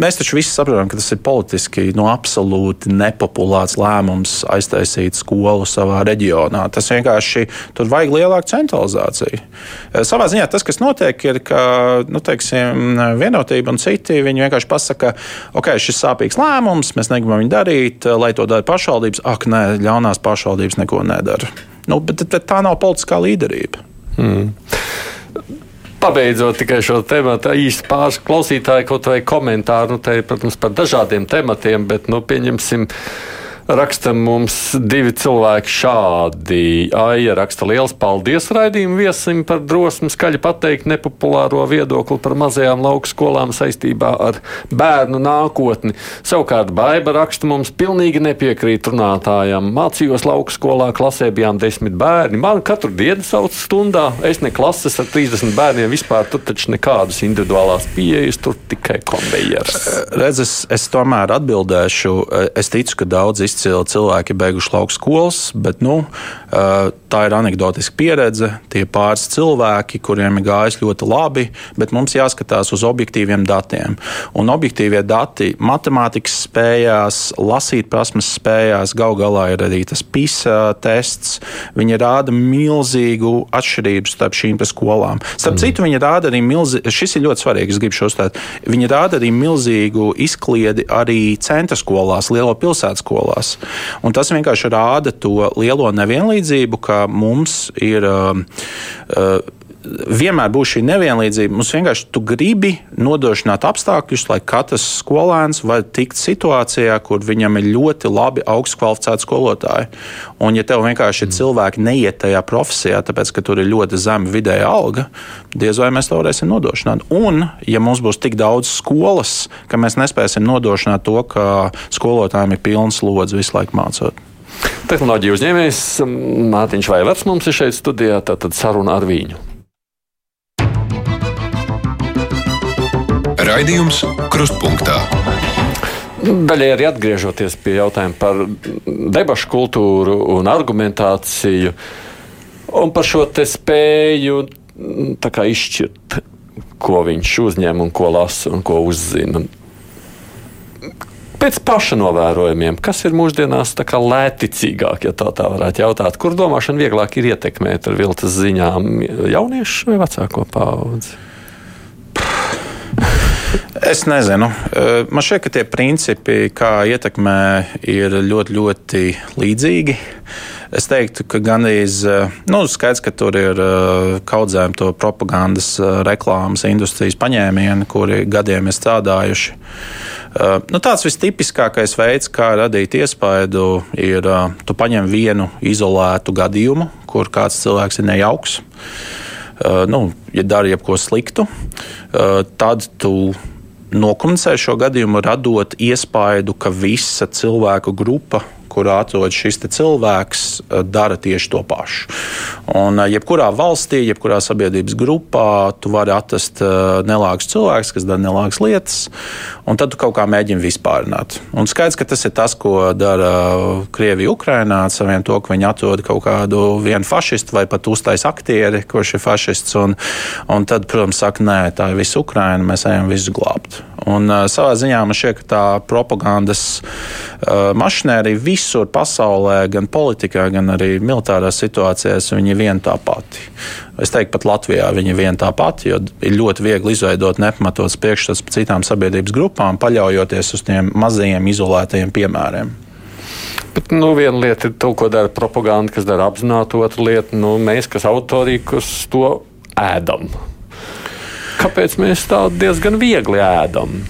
C: mēs taču visi saprotam, ka tas ir politiski no absolūti nepopulārs lēmums aiztaisīt skolu savā reģionā. Tas vienkārši tur vajag lielāku centralizāciju. Savā ziņā tas, kas notiek, ir, ka nu, teiksim, vienotība un citi vienkārši pasaka, ok, šis sāpīgs lēmums, mēs negribam viņu darīt, lai to dara pašvaldības. Ak, nē, ļaunās pašvaldības neko nedara. Nu, bet tā nav politiskā līderība. Mm.
B: Pabeidzot tikai šo tematu, īsti pāris klausītāji kaut vai komentāru, nu, te, protams, par dažādiem tematiem, bet, nu, pieņemsim, raksta mums divi cilvēki šādi. Aija raksta liels paldies raidījumu viesim par drosmi skaļi pateikt nepopulāro viedokli par mazajām lauku skolām saistībā ar bērnu nākotni. Savukārt Baiba raksta mums pilnīgi nepiekrīt runātājam. Mācījos lauku skolā, klasē bijām desmit bērni. Man katru dienu sauc stundā. Es ne klases ar 30 bērniem vispār, tur taču nekādas individuālās pieejas, tur tikai konvejers.
C: Redz, es, es tomēr atbildēšu. Es ticu, ka daudz izcēlās izcili cilvēki beiguši lauku skolas, bet nu, tā ir anekdotiska pieredze. Tie pāris cilvēki, kuriem ir gājis ļoti labi, bet mums jāskatās uz objektīviem datiem. Un objektīvie dati matemātikas spējās, lasīt prasmes spējās, gal galā ir arī tas PISA tests. Viņi rāda milzīgu atšķirību starp šīm skolām. Starp mm. citu, viņi rāda arī milzīgu, šis ir ļoti svarīgi, es gribu šo uzstāt, viņi rāda arī milzīgu izkliedi arī centra skolās, lielo pilsētu skolās skolās. Un tas vienkārši rāda to lielo nevienlīdzību, ka mums ir. Uh, uh, vienmēr būs šī nevienlīdzība. Mums vienkārši tu gribi nodrošināt apstākļus, lai katrs skolēns var tikt situācijā, kur viņam ir ļoti labi augsts kvalificēti skolotāji. Un, ja tev vienkārši mm. cilvēki neiet tajā profesijā, tāpēc, ka tur ir ļoti zema vidēja alga, diez vai mēs to varēsim nodrošināt. Un, ja mums būs tik daudz skolas, ka mēs nespēsim nodrošināt to, ka skolotājiem ir pilns lodzi visu laiku mācot.
B: Tehnoloģija uzņēmējs Mārtiņš Vaivars mums ir šeit studijā, tātad saruna ar viņu.
A: Raidījums Krustpunktā.
B: Daļai arī atgriežoties pie jautājuma par debašu kultūru un argumentāciju un par šo spēju izšķirt, ko viņš uzņem un ko lasa un ko uzzina. Pēc paša novērojumiem, kas ir mūsdienās lēticīgāk, ja tā, tā varētu jautāt, kur domāšana vieglāk ir ietekmēt ar viltus ziņām jauniešu vai vecāko paudzi?
C: Es nezinu. Man šķiet, ka tie principi, kā ietekmē, ir ļoti, ļoti līdzīgi. Es teiktu, ka gandrīz nu, skaidrs, ka tur ir kaudzēm to propagandas, reklāmas industrijas paņēmieni, kuri gadiem ir strādājuši. Nu, tāds vistipiskākais veids, kā radīt iespaidu, ir, tu paņem vienu izolētu gadījumu, kur kāds cilvēks ir nejauks nu, ja dara jebko sliktu, tad tu nokomunicē šo gadījumu, radot iespaidu, ka visa cilvēku grupa kurā atrodas šis cilvēks, eh, dara tieši to pašu. Un, eh, jebkurā valstī, jebkurā sabiedrības grupā, tu vari atrast eh, nelāgus cilvēkus, kas dara nelāgas lietas, un tad tu kaut kā mēģini vispārināt. Un skaidrs, ka tas ir tas, ko dara Krievija Ukrainā, ar saviem to, ka viņi atrod kaut kādu vienu fašistu vai pat uztais aktieri, kurš ir fašists, un, un tad, protams, saka, nē, tā ir visa Ukraina, mēs ejam visu glābt. Un, savā ziņā man šķiet, ka tā propagandas mašinērija visur pasaulē, gan politikā, gan arī militārās situācijās, viņi ir viena tā pati. Es teiktu, pat Latvijā viņi ir viena tā pati, jo ir ļoti viegli izveidot nepamatots priekšstats par citām sabiedrības grupām, paļaujoties uz tiem mazajiem izolētajiem piemēriem.
B: Bet, nu, viena lieta ir to, ko dara propaganda, kas dara apzināti, otra lieta nu, - mēs, kas autorīkus to ēdam kāpēc mēs tā diezgan viegli ēdam?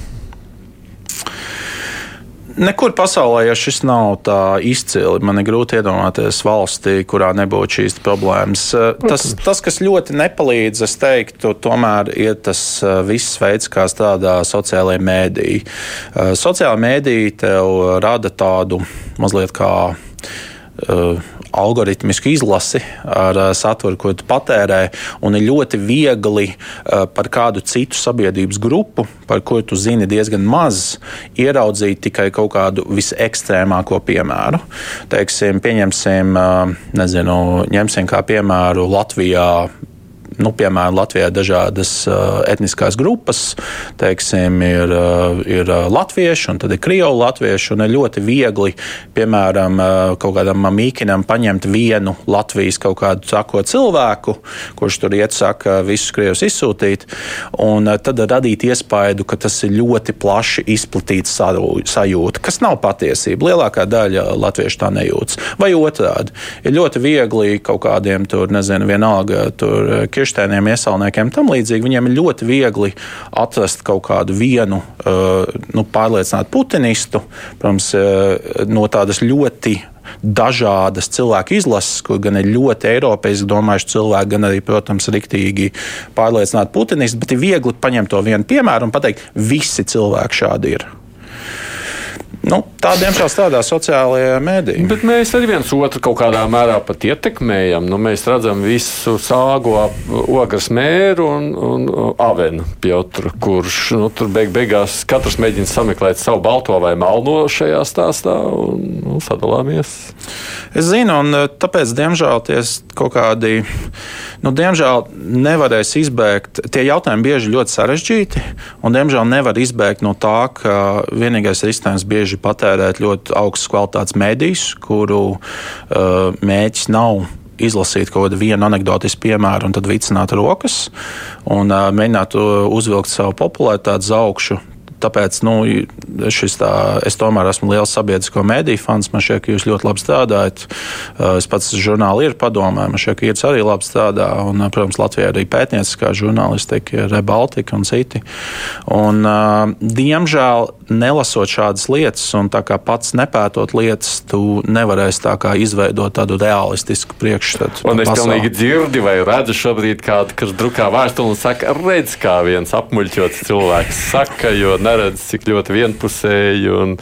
C: Nekur pasaulē, ja šis nav tā izcili, man ir grūti iedomāties valstī, kurā nebūtu šīs problēmas. Tas, tas, kas ļoti nepalīdz, es teiktu, tomēr ir tas eh, viss veids, kā strādā sociālajie mēdīji. Eh, sociālajie mēdīji tev rada tādu mazliet kā algoritmisku izlasi ar uh, saturu, ko tu patērē, un ir ļoti viegli uh, par kādu citu sabiedrības grupu, par kuru tu zini diezgan maz, ieraudzīt tikai kaut kādu visekstrēmāko piemēru. Teiksim, pieņemsim, uh, nezinu, ņemsim kā piemēru Latvijā nu, piemēram, Latvijā ir dažādas uh, etniskās grupas, teiksim, ir, uh, ir uh, latvieši, un tad ir krievu latvieši, un ir ļoti viegli, piemēram, kaut kādam mīkinam paņemt vienu Latvijas kaut kādu sako cilvēku, kurš tur iet, saka, visus krievus izsūtīt, un tad radīt iespaidu, ka tas ir ļoti plaši izplatīts sajūta, kas nav patiesība. Lielākā daļa latviešu tā nejūtas. Vai otrādi, ir ļoti viegli kaut kādiem tur, nezinu, vienalga, tur kirš kirstēniem, iesaulniekiem tam līdzīgi, viņiem ir ļoti viegli atrast kaut kādu vienu uh, nu, pārliecinātu putinistu, protams, uh, no tādas ļoti dažādas cilvēku izlases, kur gan ir ļoti eiropeiski domājuši cilvēki, gan arī, protams, riktīgi pārliecināti putinisti, bet ir viegli paņemt to vienu piemēru un pateikt, visi cilvēki šādi ir. Nu, tā, diemžēl, strādā sociālajā mēdī.
B: Bet mēs arī viens otru kaut kādā mērā pat ietekmējam. Nu, mēs redzam visu sāgu ap ogles mēru un, un avenu Piotru, kurš nu, tur beig beigās katrs mēģina sameklēt savu balto vai melno šajā stāstā un nu, sadalāmies.
C: Es zinu, un tāpēc, diemžēl, tie kaut kādi, nu, diemžēl, nevarēs izbēgt. Tie jautājumi bieži ļoti sarežģīti, un, diemžēl, nevar izbēgt no tā, ka vienīgais risinājums bieži ir patērēt ļoti augstas kvalitātes mēdījus, kuru uh, mēģis nav izlasīt kaut kādu vienu anekdotisku piemēru un tad vicināt rokas un uh, mēģināt uzvilkt savu popularitāti uz augšu. Tāpēc nu, tā, es tomēr esmu liels sabiedrisko mediju fans. Man šķiet, ka jūs ļoti labi strādājat. Es pats žurnāli ir padomē, man šķiet, ka Irts arī labi strādā. Un, protams, Latvijā arī pētnieciskā žurnālistika, Rebaltika un citi. Un, diemžēl, nelasot šādas lietas un pats nepētot lietas, tu nevarēsi tā kā izveidot tādu realistisku priekšstatu.
B: Un es pilnīgi dzirdu vai redzu šobrīd kādu, kas drukā vēstuli un saka, redz, kā viens apmuļķots cilvēks saka, jo ne neredz, cik ļoti vienpusēji un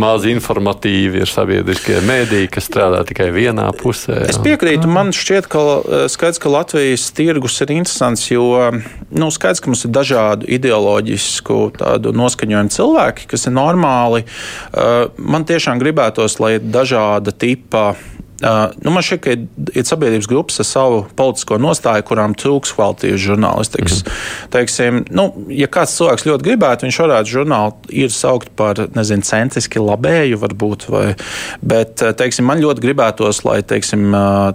B: maz informatīvi ir sabiedriskie mēdīji, kas strādā tikai vienā pusē.
C: Es piekrītu. Man šķiet, ka eh, skaidrs, ka Latvijas tirgus ir interesants, jo nu, skaidrs, ka mums ir dažādu ideoloģisku noskaņojumu cilvēki, kas ir normāli. Eh, man tiešām gribētos, lai dažāda tipa nu man šķiet, ka ir, sabiedrības grupas ar savu politisko nostāju, kurām trūks kvalitātes žurnālistikas. Mm. Teiksim, nu, ja kāds cilvēks ļoti gribētu, viņš varētu žurnālu ir saukt par, nezinu, centriski labēju, varbūt, vai, bet, teiksim, man ļoti gribētos, lai, teiksim,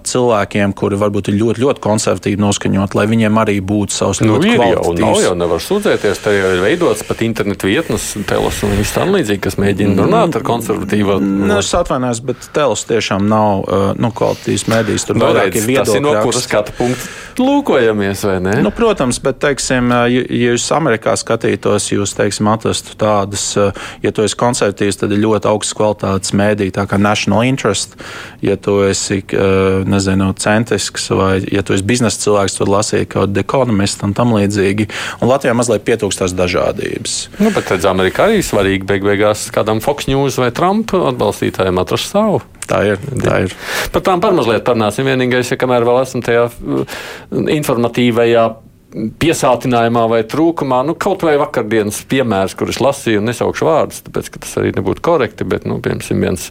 C: cilvēkiem, kuri varbūt ir ļoti, ļoti konservatīvi noskaņot, lai viņiem arī būtu savs nu, ļoti kvalitatīvs.
B: Jau, nav jau nevar sūdzēties, te jau ir veidots pat internetu vietnes, telos un viss tam līdzīgi, kas mēģina runāt ar konservatīvu.
C: Nu, es atvainojos, bet telos tiešām nav nu, kvalitātes mēdīs. Tur
B: no,
C: vairāk
B: ir viedokļi. No kuras skatu punkta lūkojamies, vai ne?
C: Nu, protams, bet, teiksim, ja jūs Amerikā skatītos, jūs, teiksim, atrastu tādas, ja tu esi konservatīvs, tad ir ļoti augsts kvalitātes mēdī, tā kā National Interest. Ja tu esi, nezinu, centisks vai ja tu esi biznesa cilvēks, tad lasīji kaut kādu ekonomistu un tam līdzīgi. Un Latvijā mazliet pietrūkstās dažādības.
B: Nu, bet, redz, Amerikā arī svarīgi beig beigās kādam Fox News vai Trump atbalstītājiem atrast savu.
C: Tā ir. Tā ir.
B: Par tām par mazliet parunāsim. Vienīgais, ja kamēr vēl esam tajā uh, informatīvajā piesātinājumā vai trūkumā. Nu, kaut vai vakardienas piemērs, kurus lasīju, nesaukšu vārdus, tāpēc tas arī nebūtu korekti. Bet, nu, piemēram, viens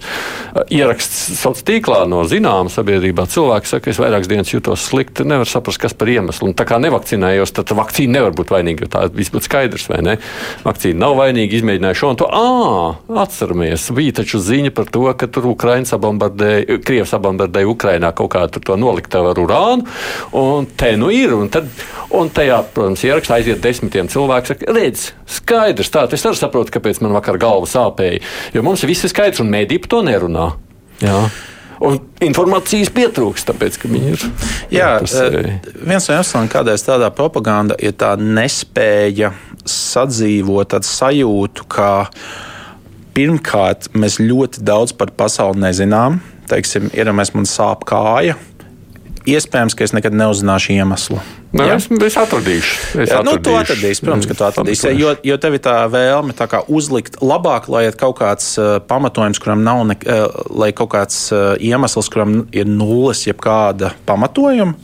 B: ieraksts sociālā tīklā no zināmas sabiedrībā. Cilvēks saka, es vairākas dienas jūtos slikti, nevar saprast, kas par iemeslu. Un tā kā nevakcinējos, tad vakcīna nevar būt vainīga. Tā viss būtu skaidrs, vai ne? Vakcīna nav vainīga, izmēģināju šo un to. Ā, atceramies, bija taču ziņa par to, ka tur Ukraiņas sabombardēja, Krievs sabombardēja Ukrainā kaut kādu to noliktavu ar urānu. Un te nu ir. Un tad, un Un tajā, protams, ierakstā aiziet desmitiem cilvēku. Saka, redz, skaidrs, tā es arī saprotu, kāpēc man vakar galva sāpēja. Jo mums viss ir skaidrs, un mēdī par to nerunā. Jā. Un informācijas pietrūkst, tāpēc, ka viņi ir.
C: Jā, jā viens no iemesliem, kādēļ tādā propaganda ir tā nespēja sadzīvot tādu sajūtu, ka pirmkārt mēs ļoti daudz par pasauli nezinām. Teiksim, ir, mēs man sāp kāja, iespējams, ka es nekad neuzzināšu iemeslu.
B: Nu, es, es atradīšu. Es
C: jā, nu, tu atradīsi, protams, ka tu atradīsi. Jo, jo tev ir tā vēlme tā kā uzlikt labāk, lai ir kaut kāds uh, pamatojums, kuram nav, ne, uh, lai kaut kāds uh, iemesls, kuram ir nulles, jeb kāda pamatojuma.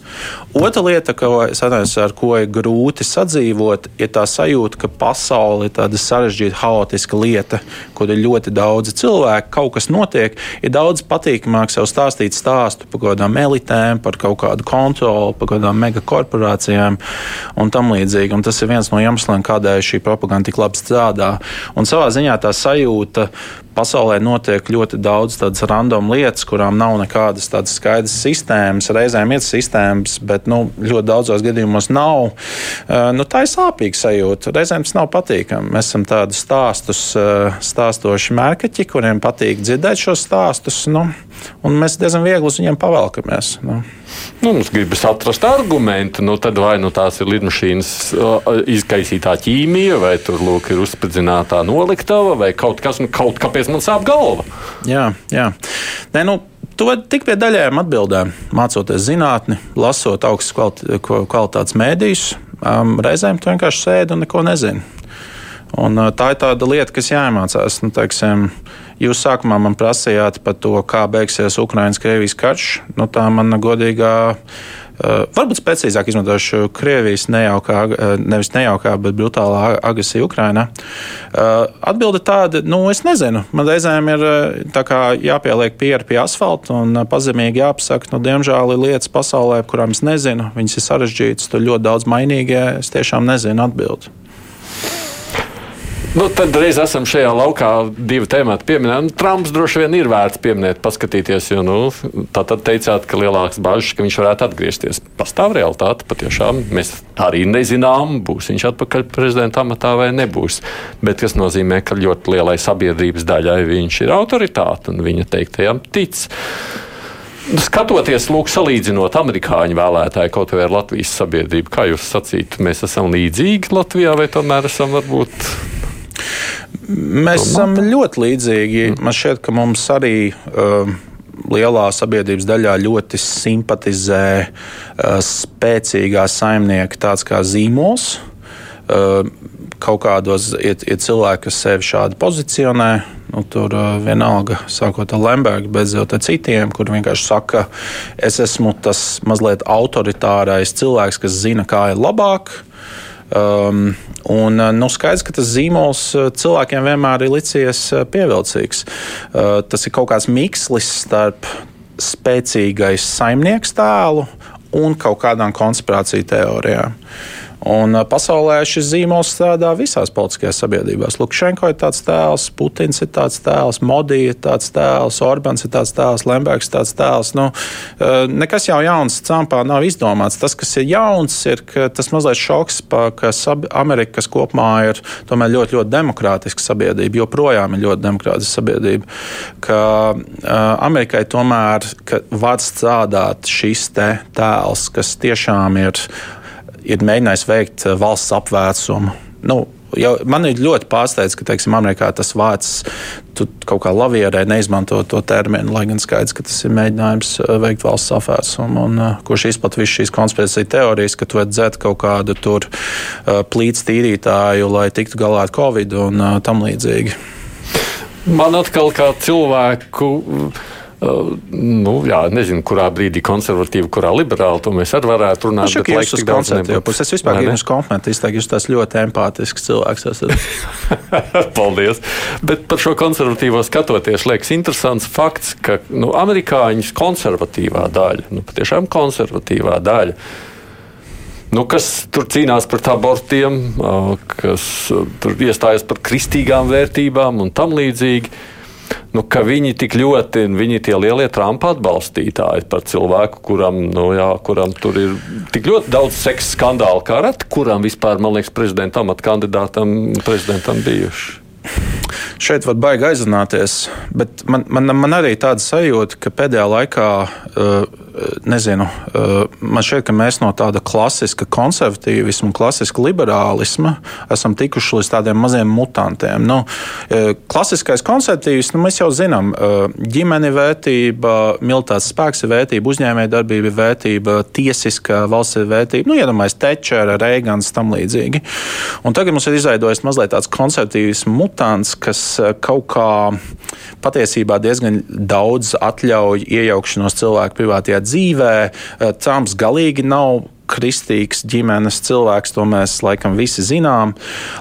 C: Otra lieta, ko, atceros, ar ko ir grūti sadzīvot, ir tā sajūta, ka pasaule ir tāda sarežģīta, haotiska lieta, kur ir ļoti daudzi cilvēki, kaut kas notiek. Ir daudz patīkamāk sev stāstīt stāstu par kaut kādām elitēm, par kaut kādu kontroli, par kaut kādām megakorporācijām un tam līdzīgi. Un tas ir viens no iemesliem, kādēļ šī propaganda tik labi strādā. Un savā ziņā tā sajūta pasaulē notiek ļoti daudz tādas random lietas, kurām nav nekādas tādas skaidras sistēmas. Reizēm ir sistēmas, bet nu, ļoti daudzos gadījumos nav. Uh, nu, tā ir sāpīga sajūta. Reizēm tas nav patīkami. Mēs esam tādi stāstus, uh, stāstoši mērkaķi, kuriem patīk dzirdēt šos stāstus, nu, un mēs diezgan viegli uz viņiem pavelkamies. Nu.
B: Nu, mums gribas atrast argumentu, nu, tad vai nu tās ir lidmašīnas izkaisītā ķīmija, vai tur lūk, ir uzspridzinātā noliktava, vai kaut kas, nu, kaut kāpēc man sāp galva.
C: Jā, jā. Nē, nu, Tu vari tik pie daļējām atbildēm, mācoties zinātni, lasot augstas kvalitātes mēdījus. Um, reizēm tu vienkārši sēdi un neko nezini. Un, uh, tā ir tāda lieta, kas jāiemācās. Nu, teiksim, Jūs sākumā man prasījāt par to, kā beigsies Ukraiņas-Krievijas karš. Nu, tā mana godīgā. Uh, varbūt precīzāk izmantošu Krievijas nejaukā, uh, nevis nejaukā, bet brutālā agresija Ukrainā. Uh, atbilde tāda, nu, es nezinu. Man reizēm ir jāpieliek pieri pie asfalta un pazemīgi jāpasaka, nu, diemžēl ir lietas pasaulē, kurām es nezinu. Viņas ir sarežģītas, tur ļoti daudz mainīgie. Es tiešām nezinu atbildi.
B: Nu, tad reiz esam šajā laukā divi temati pieminēti. Nu, Trumps droši vien ir vērts pieminēt, paskatīties, jo nu, tā tad teicāt, ka lielāks bažas, ka viņš varētu atgriezties. Pastāv realitāte patiešām. Mēs arī nezinām, būs viņš atpakaļ prezidenta amatā vai nebūs. Bet tas nozīmē, ka ļoti lielai sabiedrības daļai viņš ir autoritāte un viņa teiktajam tic. Nu, skatoties, lūk, salīdzinot amerikāņu vēlētāju kaut vai ar Latvijas sabiedrību, kā jūs sacītu, mēs esam līdzīgi Latvijā vai tomēr esam varbūt
C: Mēs esam ļoti līdzīgi. Mm. Man šķiet, ka mums arī. Uh, lielā sabiedrības daļā ļoti simpatizē uh, spēcīgā saimnieka tāds kā zīmols. Uh, kaut kādos ir, ir cilvēki, kas sevi šādi pozicionē. Nu, tur uh, vienalga, sākot ar Lembergu, beidzot ar citiem, kur vienkārši saka, es esmu tas mazliet autoritārais cilvēks, kas zina, kā ir labāk. Um, un, uh, nu, skaidrs, ka tas zīmols uh, cilvēkiem vienmēr ir licies uh, pievilcīgs. Uh, tas ir kaut kāds mikslis starp spēcīgais saimnieks tēlu un kaut kādām konspirāciju teorijām. Un pasaulē šis zīmols strādā visās politiskajās sabiedrībās. Lukašenko ir tāds tēls, Putins ir tāds tēls, Modi ir tāds tēls, Orbāns ir tāds tēls, Lembergs ir tāds tēls. Nu, nekas jau jauns Trumpā nav izdomāts. Tas, kas ir jauns, ir tas mazliet šoks, pa, ka Amerika, kas kopumā ir tomēr ļoti, ļoti demokrātiska sabiedrība, joprojām ir ļoti demokrātiska sabiedrība, ka Amerikai tomēr var strādāt šis te tēls, kas tiešām ir, ir mēģinājis veikt valsts apvērsumu. Nu, jau, man ir ļoti pārsteigts, ka teiksim, Amerikā tas vārds kaut kā lavierē neizmanto to terminu, lai gan skaidrs, ka tas ir mēģinājums veikt valsts apvērsumu, un uh, kurš izplatīja visas šīs konspirācijas teorijas, ka tu vari dzert kaut kādu tur uh, plīts tīrītāju, lai tiktu galā ar covid un tam līdzīgi.
B: Man atkal kā cilvēku Uh, nu, jā, nezinu, kurā brīdī konservatīvi, kurā liberāli, to mēs arī varētu runāt.
C: Nu, jūs esat koncertos, es vispār gribu komplimentu izteikt, jūs tas ļoti empātisks cilvēks esat.
B: Paldies! Bet par šo konservatīvo skatoties, liekas interesants fakts, ka nu, amerikāņu konservatīvā daļa, nu, patiešām konservatīvā daļa, nu, kas tur cīnās par abortiem, kas tur iestājas par kristīgām vērtībām un tam līdzīgi nu, ka viņi tik ļoti, viņi tie lielie Trumpa atbalstītāji par cilvēku, kuram, nu, jā, kuram tur ir tik ļoti daudz seksa skandālu, kā reti, kuram vispār, man liekas, prezidenta amata kandidātam, prezidentam bijuši.
C: Šeit var baigi aizrunāties, bet man, man, man arī tāda sajūta, ka pēdējā laikā uh, nezinu, eh, man šķiet, ka mēs no tāda klasiska konservatīvisma, klasiska liberālisma esam tikuši līdz tādiem maziem mutantiem. Nu, eh, klasiskais konservatīvisms, nu, mēs jau zinām, eh, ģimene vērtība, militārs spēks ir vērtība, uzņēmējdarbība ir vērtība, tiesiska valsts ir vērtība. Nu, iedomājieties, Tečera, Reigans, tam līdzīgi. Un tagad mums ir izveidojis mazliet tāds konservatīvisms mutants, kas kaut kā patiesībā diezgan daudz atļauj iejaukšanos cilvēku privātajā dzīvē. Eh, Trumps galīgi nav kristīgs ģimenes cilvēks, to mēs laikam visi zinām.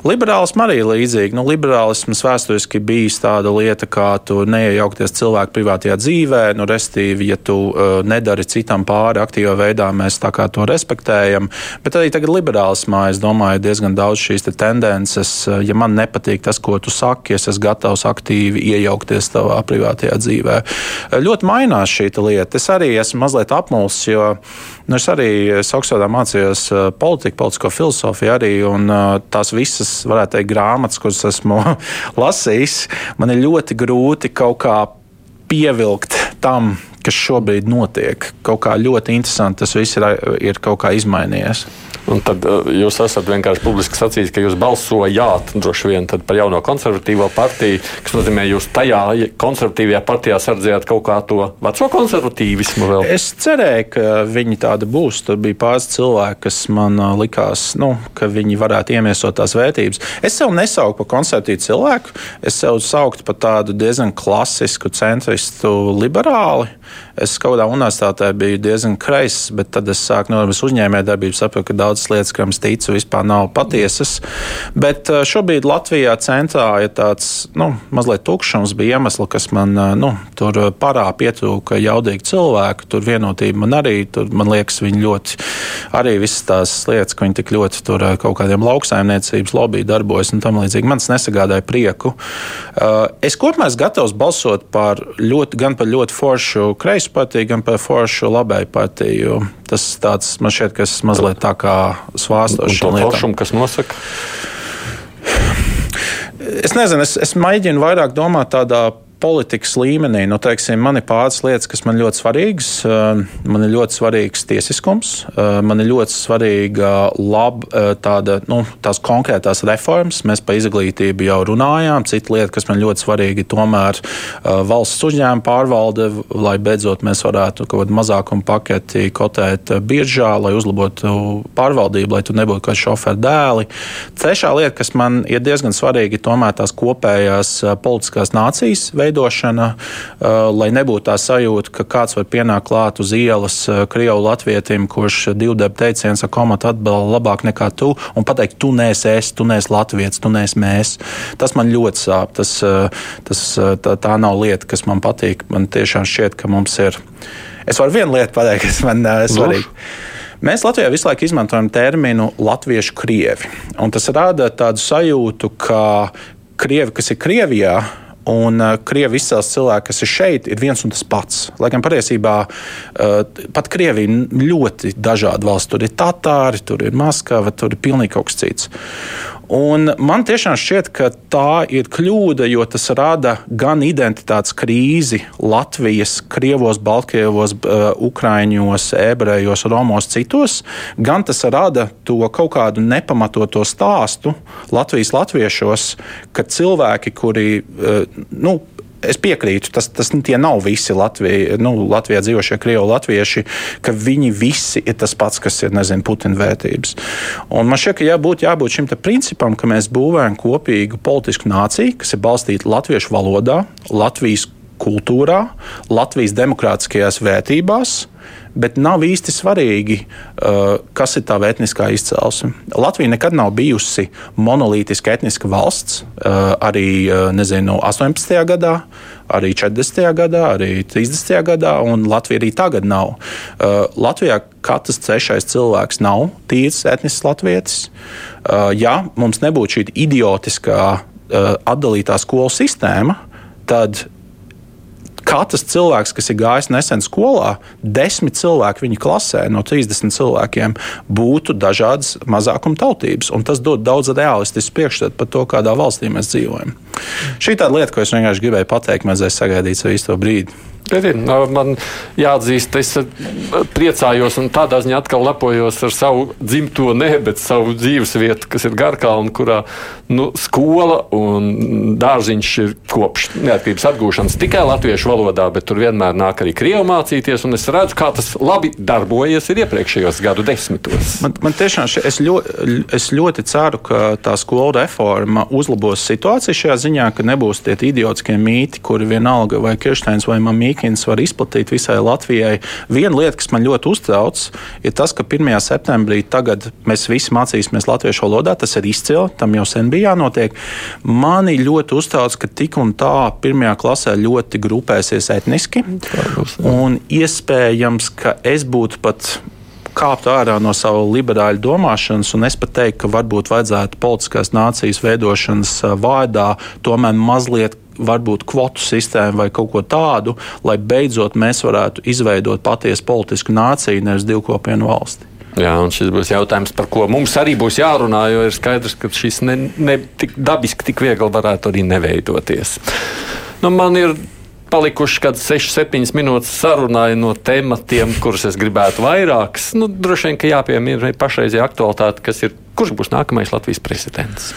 C: Liberālisms arī ir līdzīgi. Nu, liberālisms vēsturiski bijis tāda lieta, kā neiejaukties cilvēku privātajā dzīvē, nu, restīvi, ja tu uh, nedari citam pāri aktīvā veidā, mēs tā kā to respektējam. Bet arī tagad liberālismā, es domāju, diezgan daudz šīs te tendences. Uh, ja man nepatīk tas, ko tu saki, es esmu gatavs aktīvi iejaukties tavā privātajā dzīvē. Uh, ļoti mainās šī lieta. Es arī esmu mazliet apmulsis, jo nu, es arī Oksfordā mācījos politiku, politisko filozofiju arī, un tās visas, varētu teikt, grāmatas, kuras esmu lasījis, man ir ļoti grūti kaut kā pievilkt tam, kas šobrīd notiek. Kaut kā ļoti interesanti tas viss ir, ir kaut kā izmainījies.
B: Un tad uh, jūs esat vienkārši publiski sacījis, ka jūs balsojāt droši vien par jauno konservatīvo partiju, kas nozīmē, jūs tajā konservatīvajā partijā sardzējāt kaut kā to veco konservatīvismu. Vēl.
C: Es cerēju, ka viņi tādi būs. Tur bija pāris cilvēki, kas man uh, likās, nu, ka viņi varētu iemiesot tās vērtības. Es sev nesaucu par konservatīvu cilvēku, es sev sauktu par tādu diezgan klasisku centristu liberāli. Es kaut kādā universitātē biju diezgan kreiss, bet tad es sāku no uzņēmējdarbības, sapratu, ka daudzas lietas, kam es ticu, vispār nav patiesas. Bet eh, šobrīd Latvijā centrā ir tāds nu, mazliet tukšums, bija iemesli, kas man eh, nu, tur parā pietrūka jaudīgi cilvēku, tur vienotība man arī, tur man liekas, viņi ļoti, arī visas tās lietas, ka viņi tik ļoti tur eh, kaut kādiem lauksaimniecības lobby darbojas un tam līdzīgi, man tas nesagādāja prieku. Es kopumā esmu gatavs balsot par ļoti, gan par ļoti foršu kreisu partiju, gan par foršu labēju partiju. Tas tāds man šķiet, kas mazliet tā kā
B: Un to foršumu, kas nosaka?
C: Es nezinu, es, es mēģinu vairāk domāt tādā politikas līmenī, nu, teiksim, man ir pāris lietas, kas man ļoti svarīgas. Eh, man ir ļoti svarīgs tiesiskums, eh, man ir ļoti svarīga lab, eh, tāda, nu, tās konkrētās reformas. Mēs par izglītību jau runājām. Cita lieta, kas man ļoti svarīga, ir tomēr valsts uzņēmuma pārvalde, lai beidzot mēs varētu kaut kādu mazākumu paketi kotēt biržā, lai uzlabotu pārvaldību, lai tu nebūtu kā šoferu dēli. Trešā lieta, kas man ir diezgan svarīga, ir tomēr tās kopējās politiskās nācijas veidošana veidošana, uh, lai nebūtu tā sajūta, ka kāds var pienākt klāt uz ielas uh, Krievu latvietim, kurš divdeb teiciens ar komatu atbalsta labāk nekā tu, un pateikt, tu neesi es, tu neesi latviets, tu neesi mēs. Tas man ļoti sāp. Tas, uh, tas, tā, tā nav lieta, kas man patīk. Man tiešām šķiet, ka mums ir. Es varu vienu lietu pateikt, kas man ir svarīga. Mēs Latvijā visu laiku izmantojam terminu latviešu krievi. Tas rada tādu sajūtu, ka krievi, kas ir Krievijā, un uh, krievu izcelsmes cilvēki, kas ir šeit, ir viens un tas pats. Lai gan patiesībā uh, pat Krievija ļoti dažāda valsts. Tur ir Tatāri, tur ir Maskava, tur ir pilnīgi kaut kas cits. Un man tiešām šķiet, ka tā ir kļūda, jo tas rada gan identitātes krīzi Latvijas, Krievos, Baltkrievos, uh, Ukraiņos, ebrejos, romos, citos, gan tas rada to kaut kādu nepamatoto stāstu Latvijas latviešos, ka cilvēki, kuri uh, nu, es piekrītu, tas, tas tie nav visi Latvija, nu, Latvijā dzīvošie krievu latvieši, ka viņi visi ir tas pats, kas ir nezinu, Putina vērtības. Un man šķiet, ka jābūt, jābūt šim principam, ka mēs būvējam kopīgu politisku nāciju, kas ir balstīta latviešu valodā, Latvijas kultūrā, Latvijas demokrātiskajās vērtībās bet nav īsti svarīgi, uh, kas ir tā etniskā izcelsme. Latvija nekad nav bijusi monolītiska etniska valsts. Uh, arī uh, nezinu, 18. gadā, arī 40. gadā, arī 30. gadā, un Latvija arī tagad nav. Latvijā katrs trešais cilvēks nav tīrs etnisks latvietis. Ja mums nebūtu šī idiotiskā atdalītā skolu sistēma, tad katrs cilvēks, kas ir gājis nesen skolā, desmit cilvēki viņa klasē no 30 cilvēkiem būtu dažādas mazākuma tautības. Tas dod daudz realistisku priekšstatu par to, kādā valstī mēs dzīvojam. Šī ir lieta, ko es vienkārši gribēju pateikt, mazliet sagaidīt savu īsto brīdi.
B: Ir, man jāatzīst, es priecājos un tādā ziņā atkal lepojos ar savu dzimto, ne, bet savu dzīves vietu, kas ir Garkalna, kurā nu, skola un dārziņš ir kopš neatkarības atgūšanas tikai latviešu valodā, bet tur vienmēr nāk arī krievu mācīties. Es redzu, kā tas labi darbojies iepriekšējos gadu desmitos.
C: Man, man tiešām še, es, ļoti, es ļoti ceru, ka tā skolu reforma uzlabos situāciju šajā ziņā, ka nebūs tie idiotiskie mīti, kuri vienalga vai Kirsteins vai Mamīka Rīkins var izplatīt visai Latvijai. Viena lieta, kas man ļoti uztrauc, ir tas, ka 1. septembrī tagad mēs visi mācīsimies latviešu valodā. Tas ir izcili, tam jau sen bija jānotiek. Mani ļoti uztrauc, ka tik un tā pirmajā klasē ļoti grupēsies etniski. Un iespējams, ka es būtu pat kāpt ārā no sava liberāļu domāšanas, un es pat teiktu, ka varbūt vajadzētu politiskās nācijas veidošanas vārdā tomēr mazliet varbūt kvotu sistēmu vai kaut ko tādu, lai beidzot mēs varētu izveidot patiesu politisku nāciju, nevis divkopienu valsti.
B: Jā, un šis būs jautājums, par ko mums arī būs jārunā, jo ir skaidrs, ka šis ne, ne tik dabiski, tik viegli varētu arī neveidoties. Nu, man ir palikuši kaut kādas 6-7 minūtes sarunai no tematiem, kurus es gribētu vairāk. Nu, droši vien, ka jāpiemina pašreizējā aktualitāte, kas ir, kurš būs nākamais Latvijas prezidents.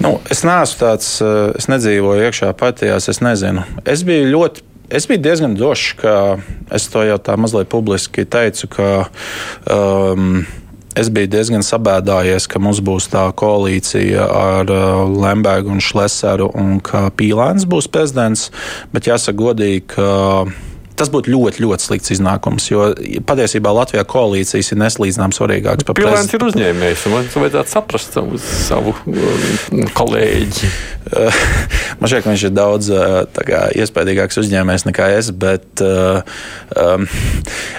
C: Nu, es neesmu tāds, eh, es nedzīvoju iekšā partijās, es nezinu. Es biju ļoti Es biju diezgan drošs, ka es to jau tā mazliet publiski teicu, ka um, es biju diezgan sabēdājies, ka mums būs tā koalīcija ar uh, Lembergu un Šleseru un ka Pīlēns būs prezidents. Bet jāsaka godīgi, ka tas būtu ļoti, ļoti slikts iznākums. Jo patiesībā Latvijā koalīcijas ir neslīdzinām svarīgākas
B: par. Pilēns ir uzņēmējs, un man vajadzētu saprast savu, savu um, kolēģi.
C: man šķiet, ka viņš ir daudz kā, iespaidīgāks uzņēmējs nekā es, bet uh, um,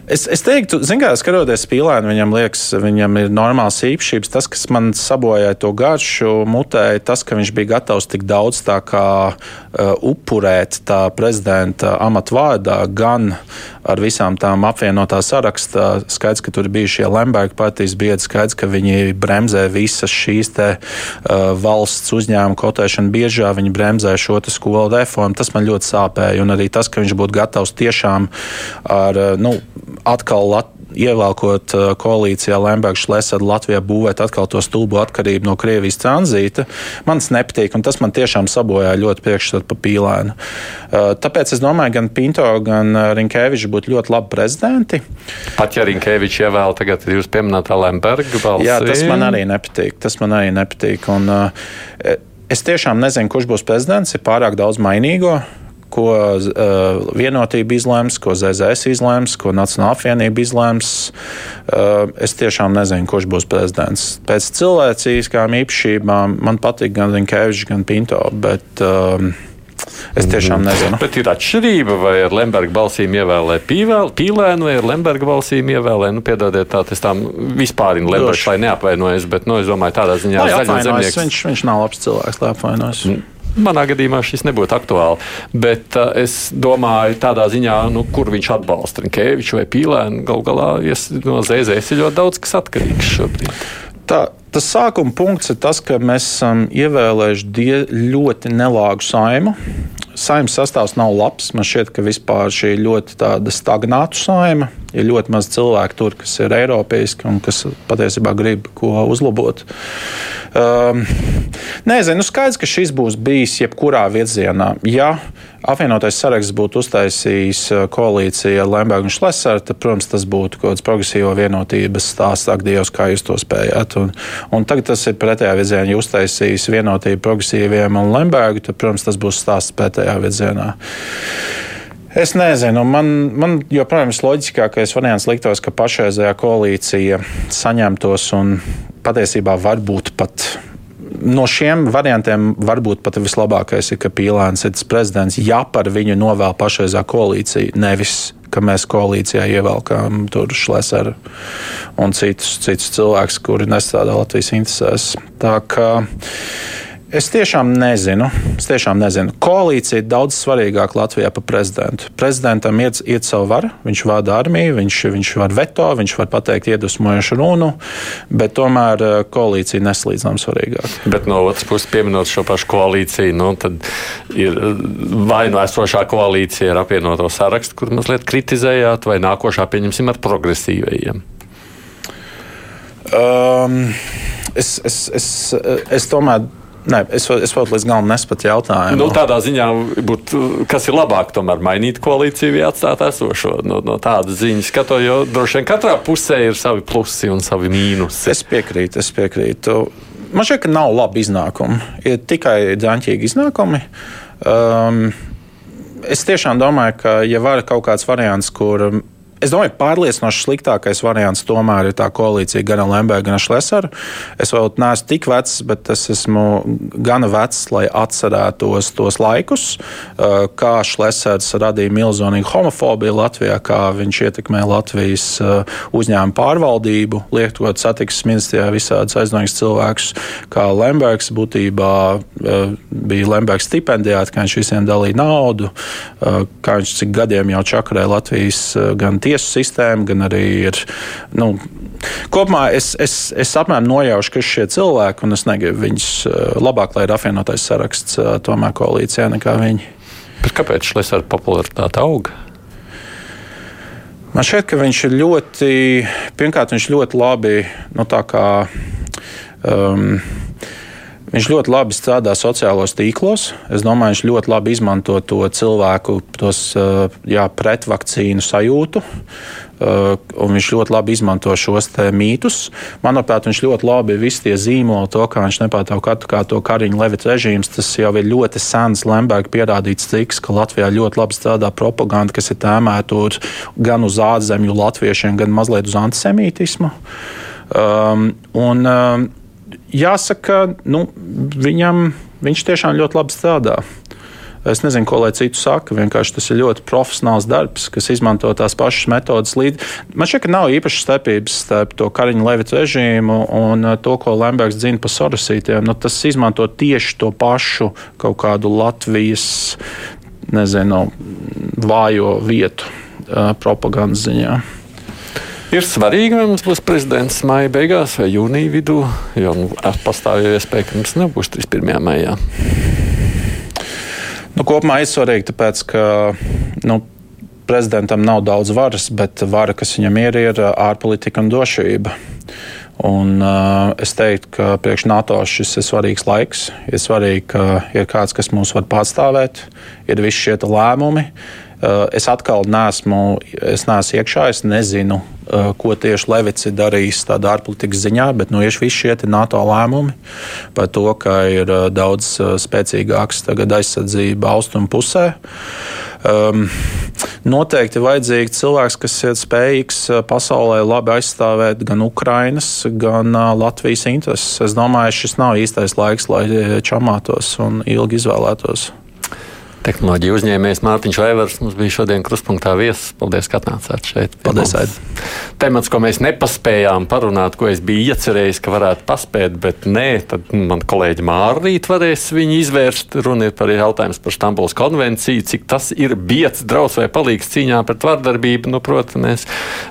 C: es, es teiktu, kā, skatoties Pilēnu, viņam liekas, viņam ir normāls īpašības. Tas, kas man sabojāja to garšu mutē, tas, ka viņš bija gatavs tik daudz tā kā uh, upurēt tā prezidenta amatu vārdā, gan ar visām tām apvienotā sarakstā. Skaidrs, ka tur bija šie Lemberga partijas biedri, skaidrs, ka viņi bremzē visas šīs te, uh, valsts uzņēmuma kotēšanu biežā, viņi bremzē šo skolu reformu. Tas man ļoti sāpēja. Un arī tas, ka viņš būtu gatavs tiešām ar, nu, atkal Latviju ievelkot uh, koalīcijā Lembergs Šlesada Latvijā būvēt atkal to stulbu atkarību no Krievijas tranzīta, man tas nepatīk, un tas man tiešām sabojāja ļoti priekšstatu pa pīlēnu. Uh, tāpēc es domāju, gan Pinto, gan uh, Rinkēvičs būtu ļoti labi prezidenti.
B: Pat ja Rinkēvičs ievēl tagad jūs pieminētā Lemberga balsi.
C: Jā, tas man arī nepatīk. Tas man arī nepatīk. Un, uh, es tiešām nezinu, kurš būs prezidents, ir pārāk daudz mainīgo ko uh, vienotība izlems, ko ZZS izlems, ko Nacionāla apvienība izlems. Uh, es tiešām nezinu, kurš būs prezidents. Pēc cilvēcīskām īpašībām man patīk gan Rinkevičs, gan Pinto. Bet, uh, Es tiešām nezinu.
B: Bet ir atšķirība, vai ar Lemberga balsīm ievēlē pīlēnu, vai ar Lemberga balsīm ievēlē, nu, piedodiet, tā tas tām vispār ir Lembergs, lai neapvainojas, bet, nu, es domāju, tādā ziņā
C: zaļo zemnieks. Viņš, viņš nav labs cilvēks, lai apvainojas.
B: Manā gadījumā šis nebūtu aktuāli. Bet uh, es domāju, tādā ziņā, nu, kur viņš atbalsta Rinkēviču vai Pīlēnu. Galu galā yes, no ZZS ir ļoti daudz kas atkarīgs šobrīd.
C: Tā, tas sākuma punkts ir tas, ka mēs esam ievēlējuši die, ļoti nelāgu saimu. Saimnes sastāvs nav labs. Man šķiet, ka vispār šī ir ļoti stagnāta saima. Ir ļoti maz cilvēku tur, kas ir eiropeiski un kas patiesībā grib ko uzlabot. Um, nezinu, nu skaidrs, ka šis būs bijis jebkurā virzienā. Ja apvienotais saraksts būtu uztaisījis koalīciju ar Lembergu un Šlesaru, tad, protams, tas būtu kaut kāds progresīvo vienotības stāsts, ak, Dievs, kā jūs to spējāt. Un, un tagad tas ir pretējā virzienā. Ja uztaisīs vienotību progresīviem un Lembergu, tad, protams, tas būs stāsts pretējā virzienā. Es nezinu, man, man joprojām visloģiskākais variants liktos, ka pašreizējā koalīcija saņemtos un patiesībā varbūt pat. No šiem variantiem varbūt pat vislabākais ir, ka Pīlāns ir prezidents, ja par viņu novēl pašreizā koalīcija, nevis ka mēs koalīcijā ievelkām tur Šleseru un citus, citus cilvēkus, kuri nestrādā Latvijas interesēs. Tā kā Es tiešām nezinu. Es tiešām nezinu. Koalīcija ir daudz svarīgāka Latvijā par prezidentu. Prezidentam iet, iet savu varu, viņš vada armiju, viņš, viņš var veto, viņš var pateikt iedvesmojošu runu, bet tomēr eh, koalīcija neslīdzām svarīgāk.
B: Bet no otras puses, pieminot šo pašu koalīciju, nu, tad ir vai nu esošā koalīcija ar apvienoto sarakstu, kur mazliet kritizējāt, vai nākošā pieņemsim ar progresīvajiem.
C: Um, es, es, es, es tomēr Nē, es, es vēl līdz galam nespēju jautājumu.
B: Nu, tādā ziņā, būt, kas ir labāk, tomēr mainīt koalīciju vai atstāt esošo. No, no tādas ziņas skatot, jo droši vien katrā pusē ir savi plusi un savi mīnusi.
C: Es piekrītu, es piekrītu. Man šķiet, ka nav labi iznākumi. Ir tikai dāņķīgi iznākumi. Um, es tiešām domāju, ka, ja var kaut kāds variants, kur Es domāju, ka pārliecinoši sliktākais variants tomēr ir tā koalīcija gan ar Lembergu, gan ar Šlesaru. Es vēl neesmu tik vecs, bet es esmu gana vecs, lai atcerētos tos laikus, kā Šlesars radīja milzīgu homofobiju Latvijā, kā viņš ietekmē Latvijas uzņēmumu pārvaldību, lietot satiksmes ministrijā visādus aizdomīgus cilvēkus, kā Lembergs būtībā bija Lembergs stipendijāts, kā viņš visiem dalīja naudu, kā viņš cik gadiem jau čakarēja Latvijas gan tiesu tiesu sistēma, gan arī ir. Nu, kopumā es, es, es apmēram nojaušu, ka šie cilvēki, un es negribu viņus eh, labāk, lai ir apvienotais saraksts eh, tomēr koalīcijā nekā viņi.
B: Bet kāpēc šis ar popularitāti aug?
C: Man šķiet, ka viņš ir ļoti, pirmkārt, viņš ļoti labi, nu tā kā. Um, Viņš ļoti labi strādā sociālos tīklos. Es domāju, viņš ļoti labi izmanto to cilvēku tos, eh, jā, pretvakcīnu sajūtu. Eh, un viņš ļoti labi izmanto šos mītus. Manuprāt, viņš ļoti labi visu tie zīmoli, to, kā viņš nepārtrauc katru kā to Kariņu Levita režīms. Tas jau ir ļoti sens Lemberga pierādīts triks, ka Latvijā ļoti labi strādā propaganda, kas ir tēmēta gan uz ārzemju latviešiem, gan mazliet uz antisemītismu. Um, un, um, jāsaka, nu, viņam, viņš tiešām ļoti labi strādā. Es nezinu, ko lai citu saka. Vienkārši tas ir ļoti profesionāls darbs, kas izmanto tās pašas metodas. Līdz. Man šķiet, ka nav īpašas starpības starp to Kariņa Levita režīmu un uh, to, ko Lembergs zina par sorosītiem. Nu, tas izmanto tieši to pašu kaut kādu Latvijas nezinu, vājo vietu uh, propagandas ziņā.
B: Ir svarīgi, vai mums būs prezidents maija beigās vai jūnija vidū, jo nu, pastāv jau iespēja, ka mums nebūs 31. maijā.
C: Nu, kopumā ir svarīgi, tāpēc, ka nu, prezidentam nav daudz varas, bet vara, kas viņam ir, ir ārpolitika un drošība. Un, uh, es teiktu, ka priekš NATO šis ir svarīgs laiks. Ir svarīgi, ka ir kāds, kas mūs var pārstāvēt, ir visi šie lēmumi. Uh, es atkal neesmu, es neesmu iekšā, es nezinu, Eh, ko tieši Levits ir darījis tādā ārpolitikas ziņā, bet nu, visi šie NATO lēmumi par to, ka ir eh, daudz eh, spēcīgāks aizsardzība austrumu pusē. Um, noteikti ir vajadzīgs cilvēks, kas ir spējīgs pasaulē labi aizstāvēt gan Ukrainas, gan Latvijas intereses. Es domāju, šis nav īstais laiks, lai čamātos un ilgi izvēlētos.
B: Tehnoloģija uzņēmējs Mārtiņš Vaivars mums bija šodien kruspunktā viesis. Paldies, ka atnācāt šeit.
C: Paldies, Aid.
B: Temats, ko mēs nepaspējām parunāt, ko es biju iecerējis, ka varētu paspēt, bet nē, tad man kolēģi Mārīt varēs viņu izvērst. Runa ir par jautājumu par Stambuls konvenciju, cik tas ir biets, draudz vai palīgs cīņā pret vardarbību. Nu, protams, mēs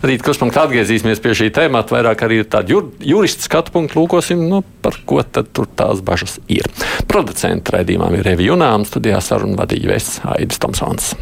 B: rīt kruspunktā atgriezīsimies pie šī tēmata, vairāk arī tādu jur, juristu skatu punktu lūkosim, nu, par ko tad tur tās bažas ir. Producenta raidījumā ir Revi Junām, studijā sarunu vadīja Vēsts Aidis Tomsons.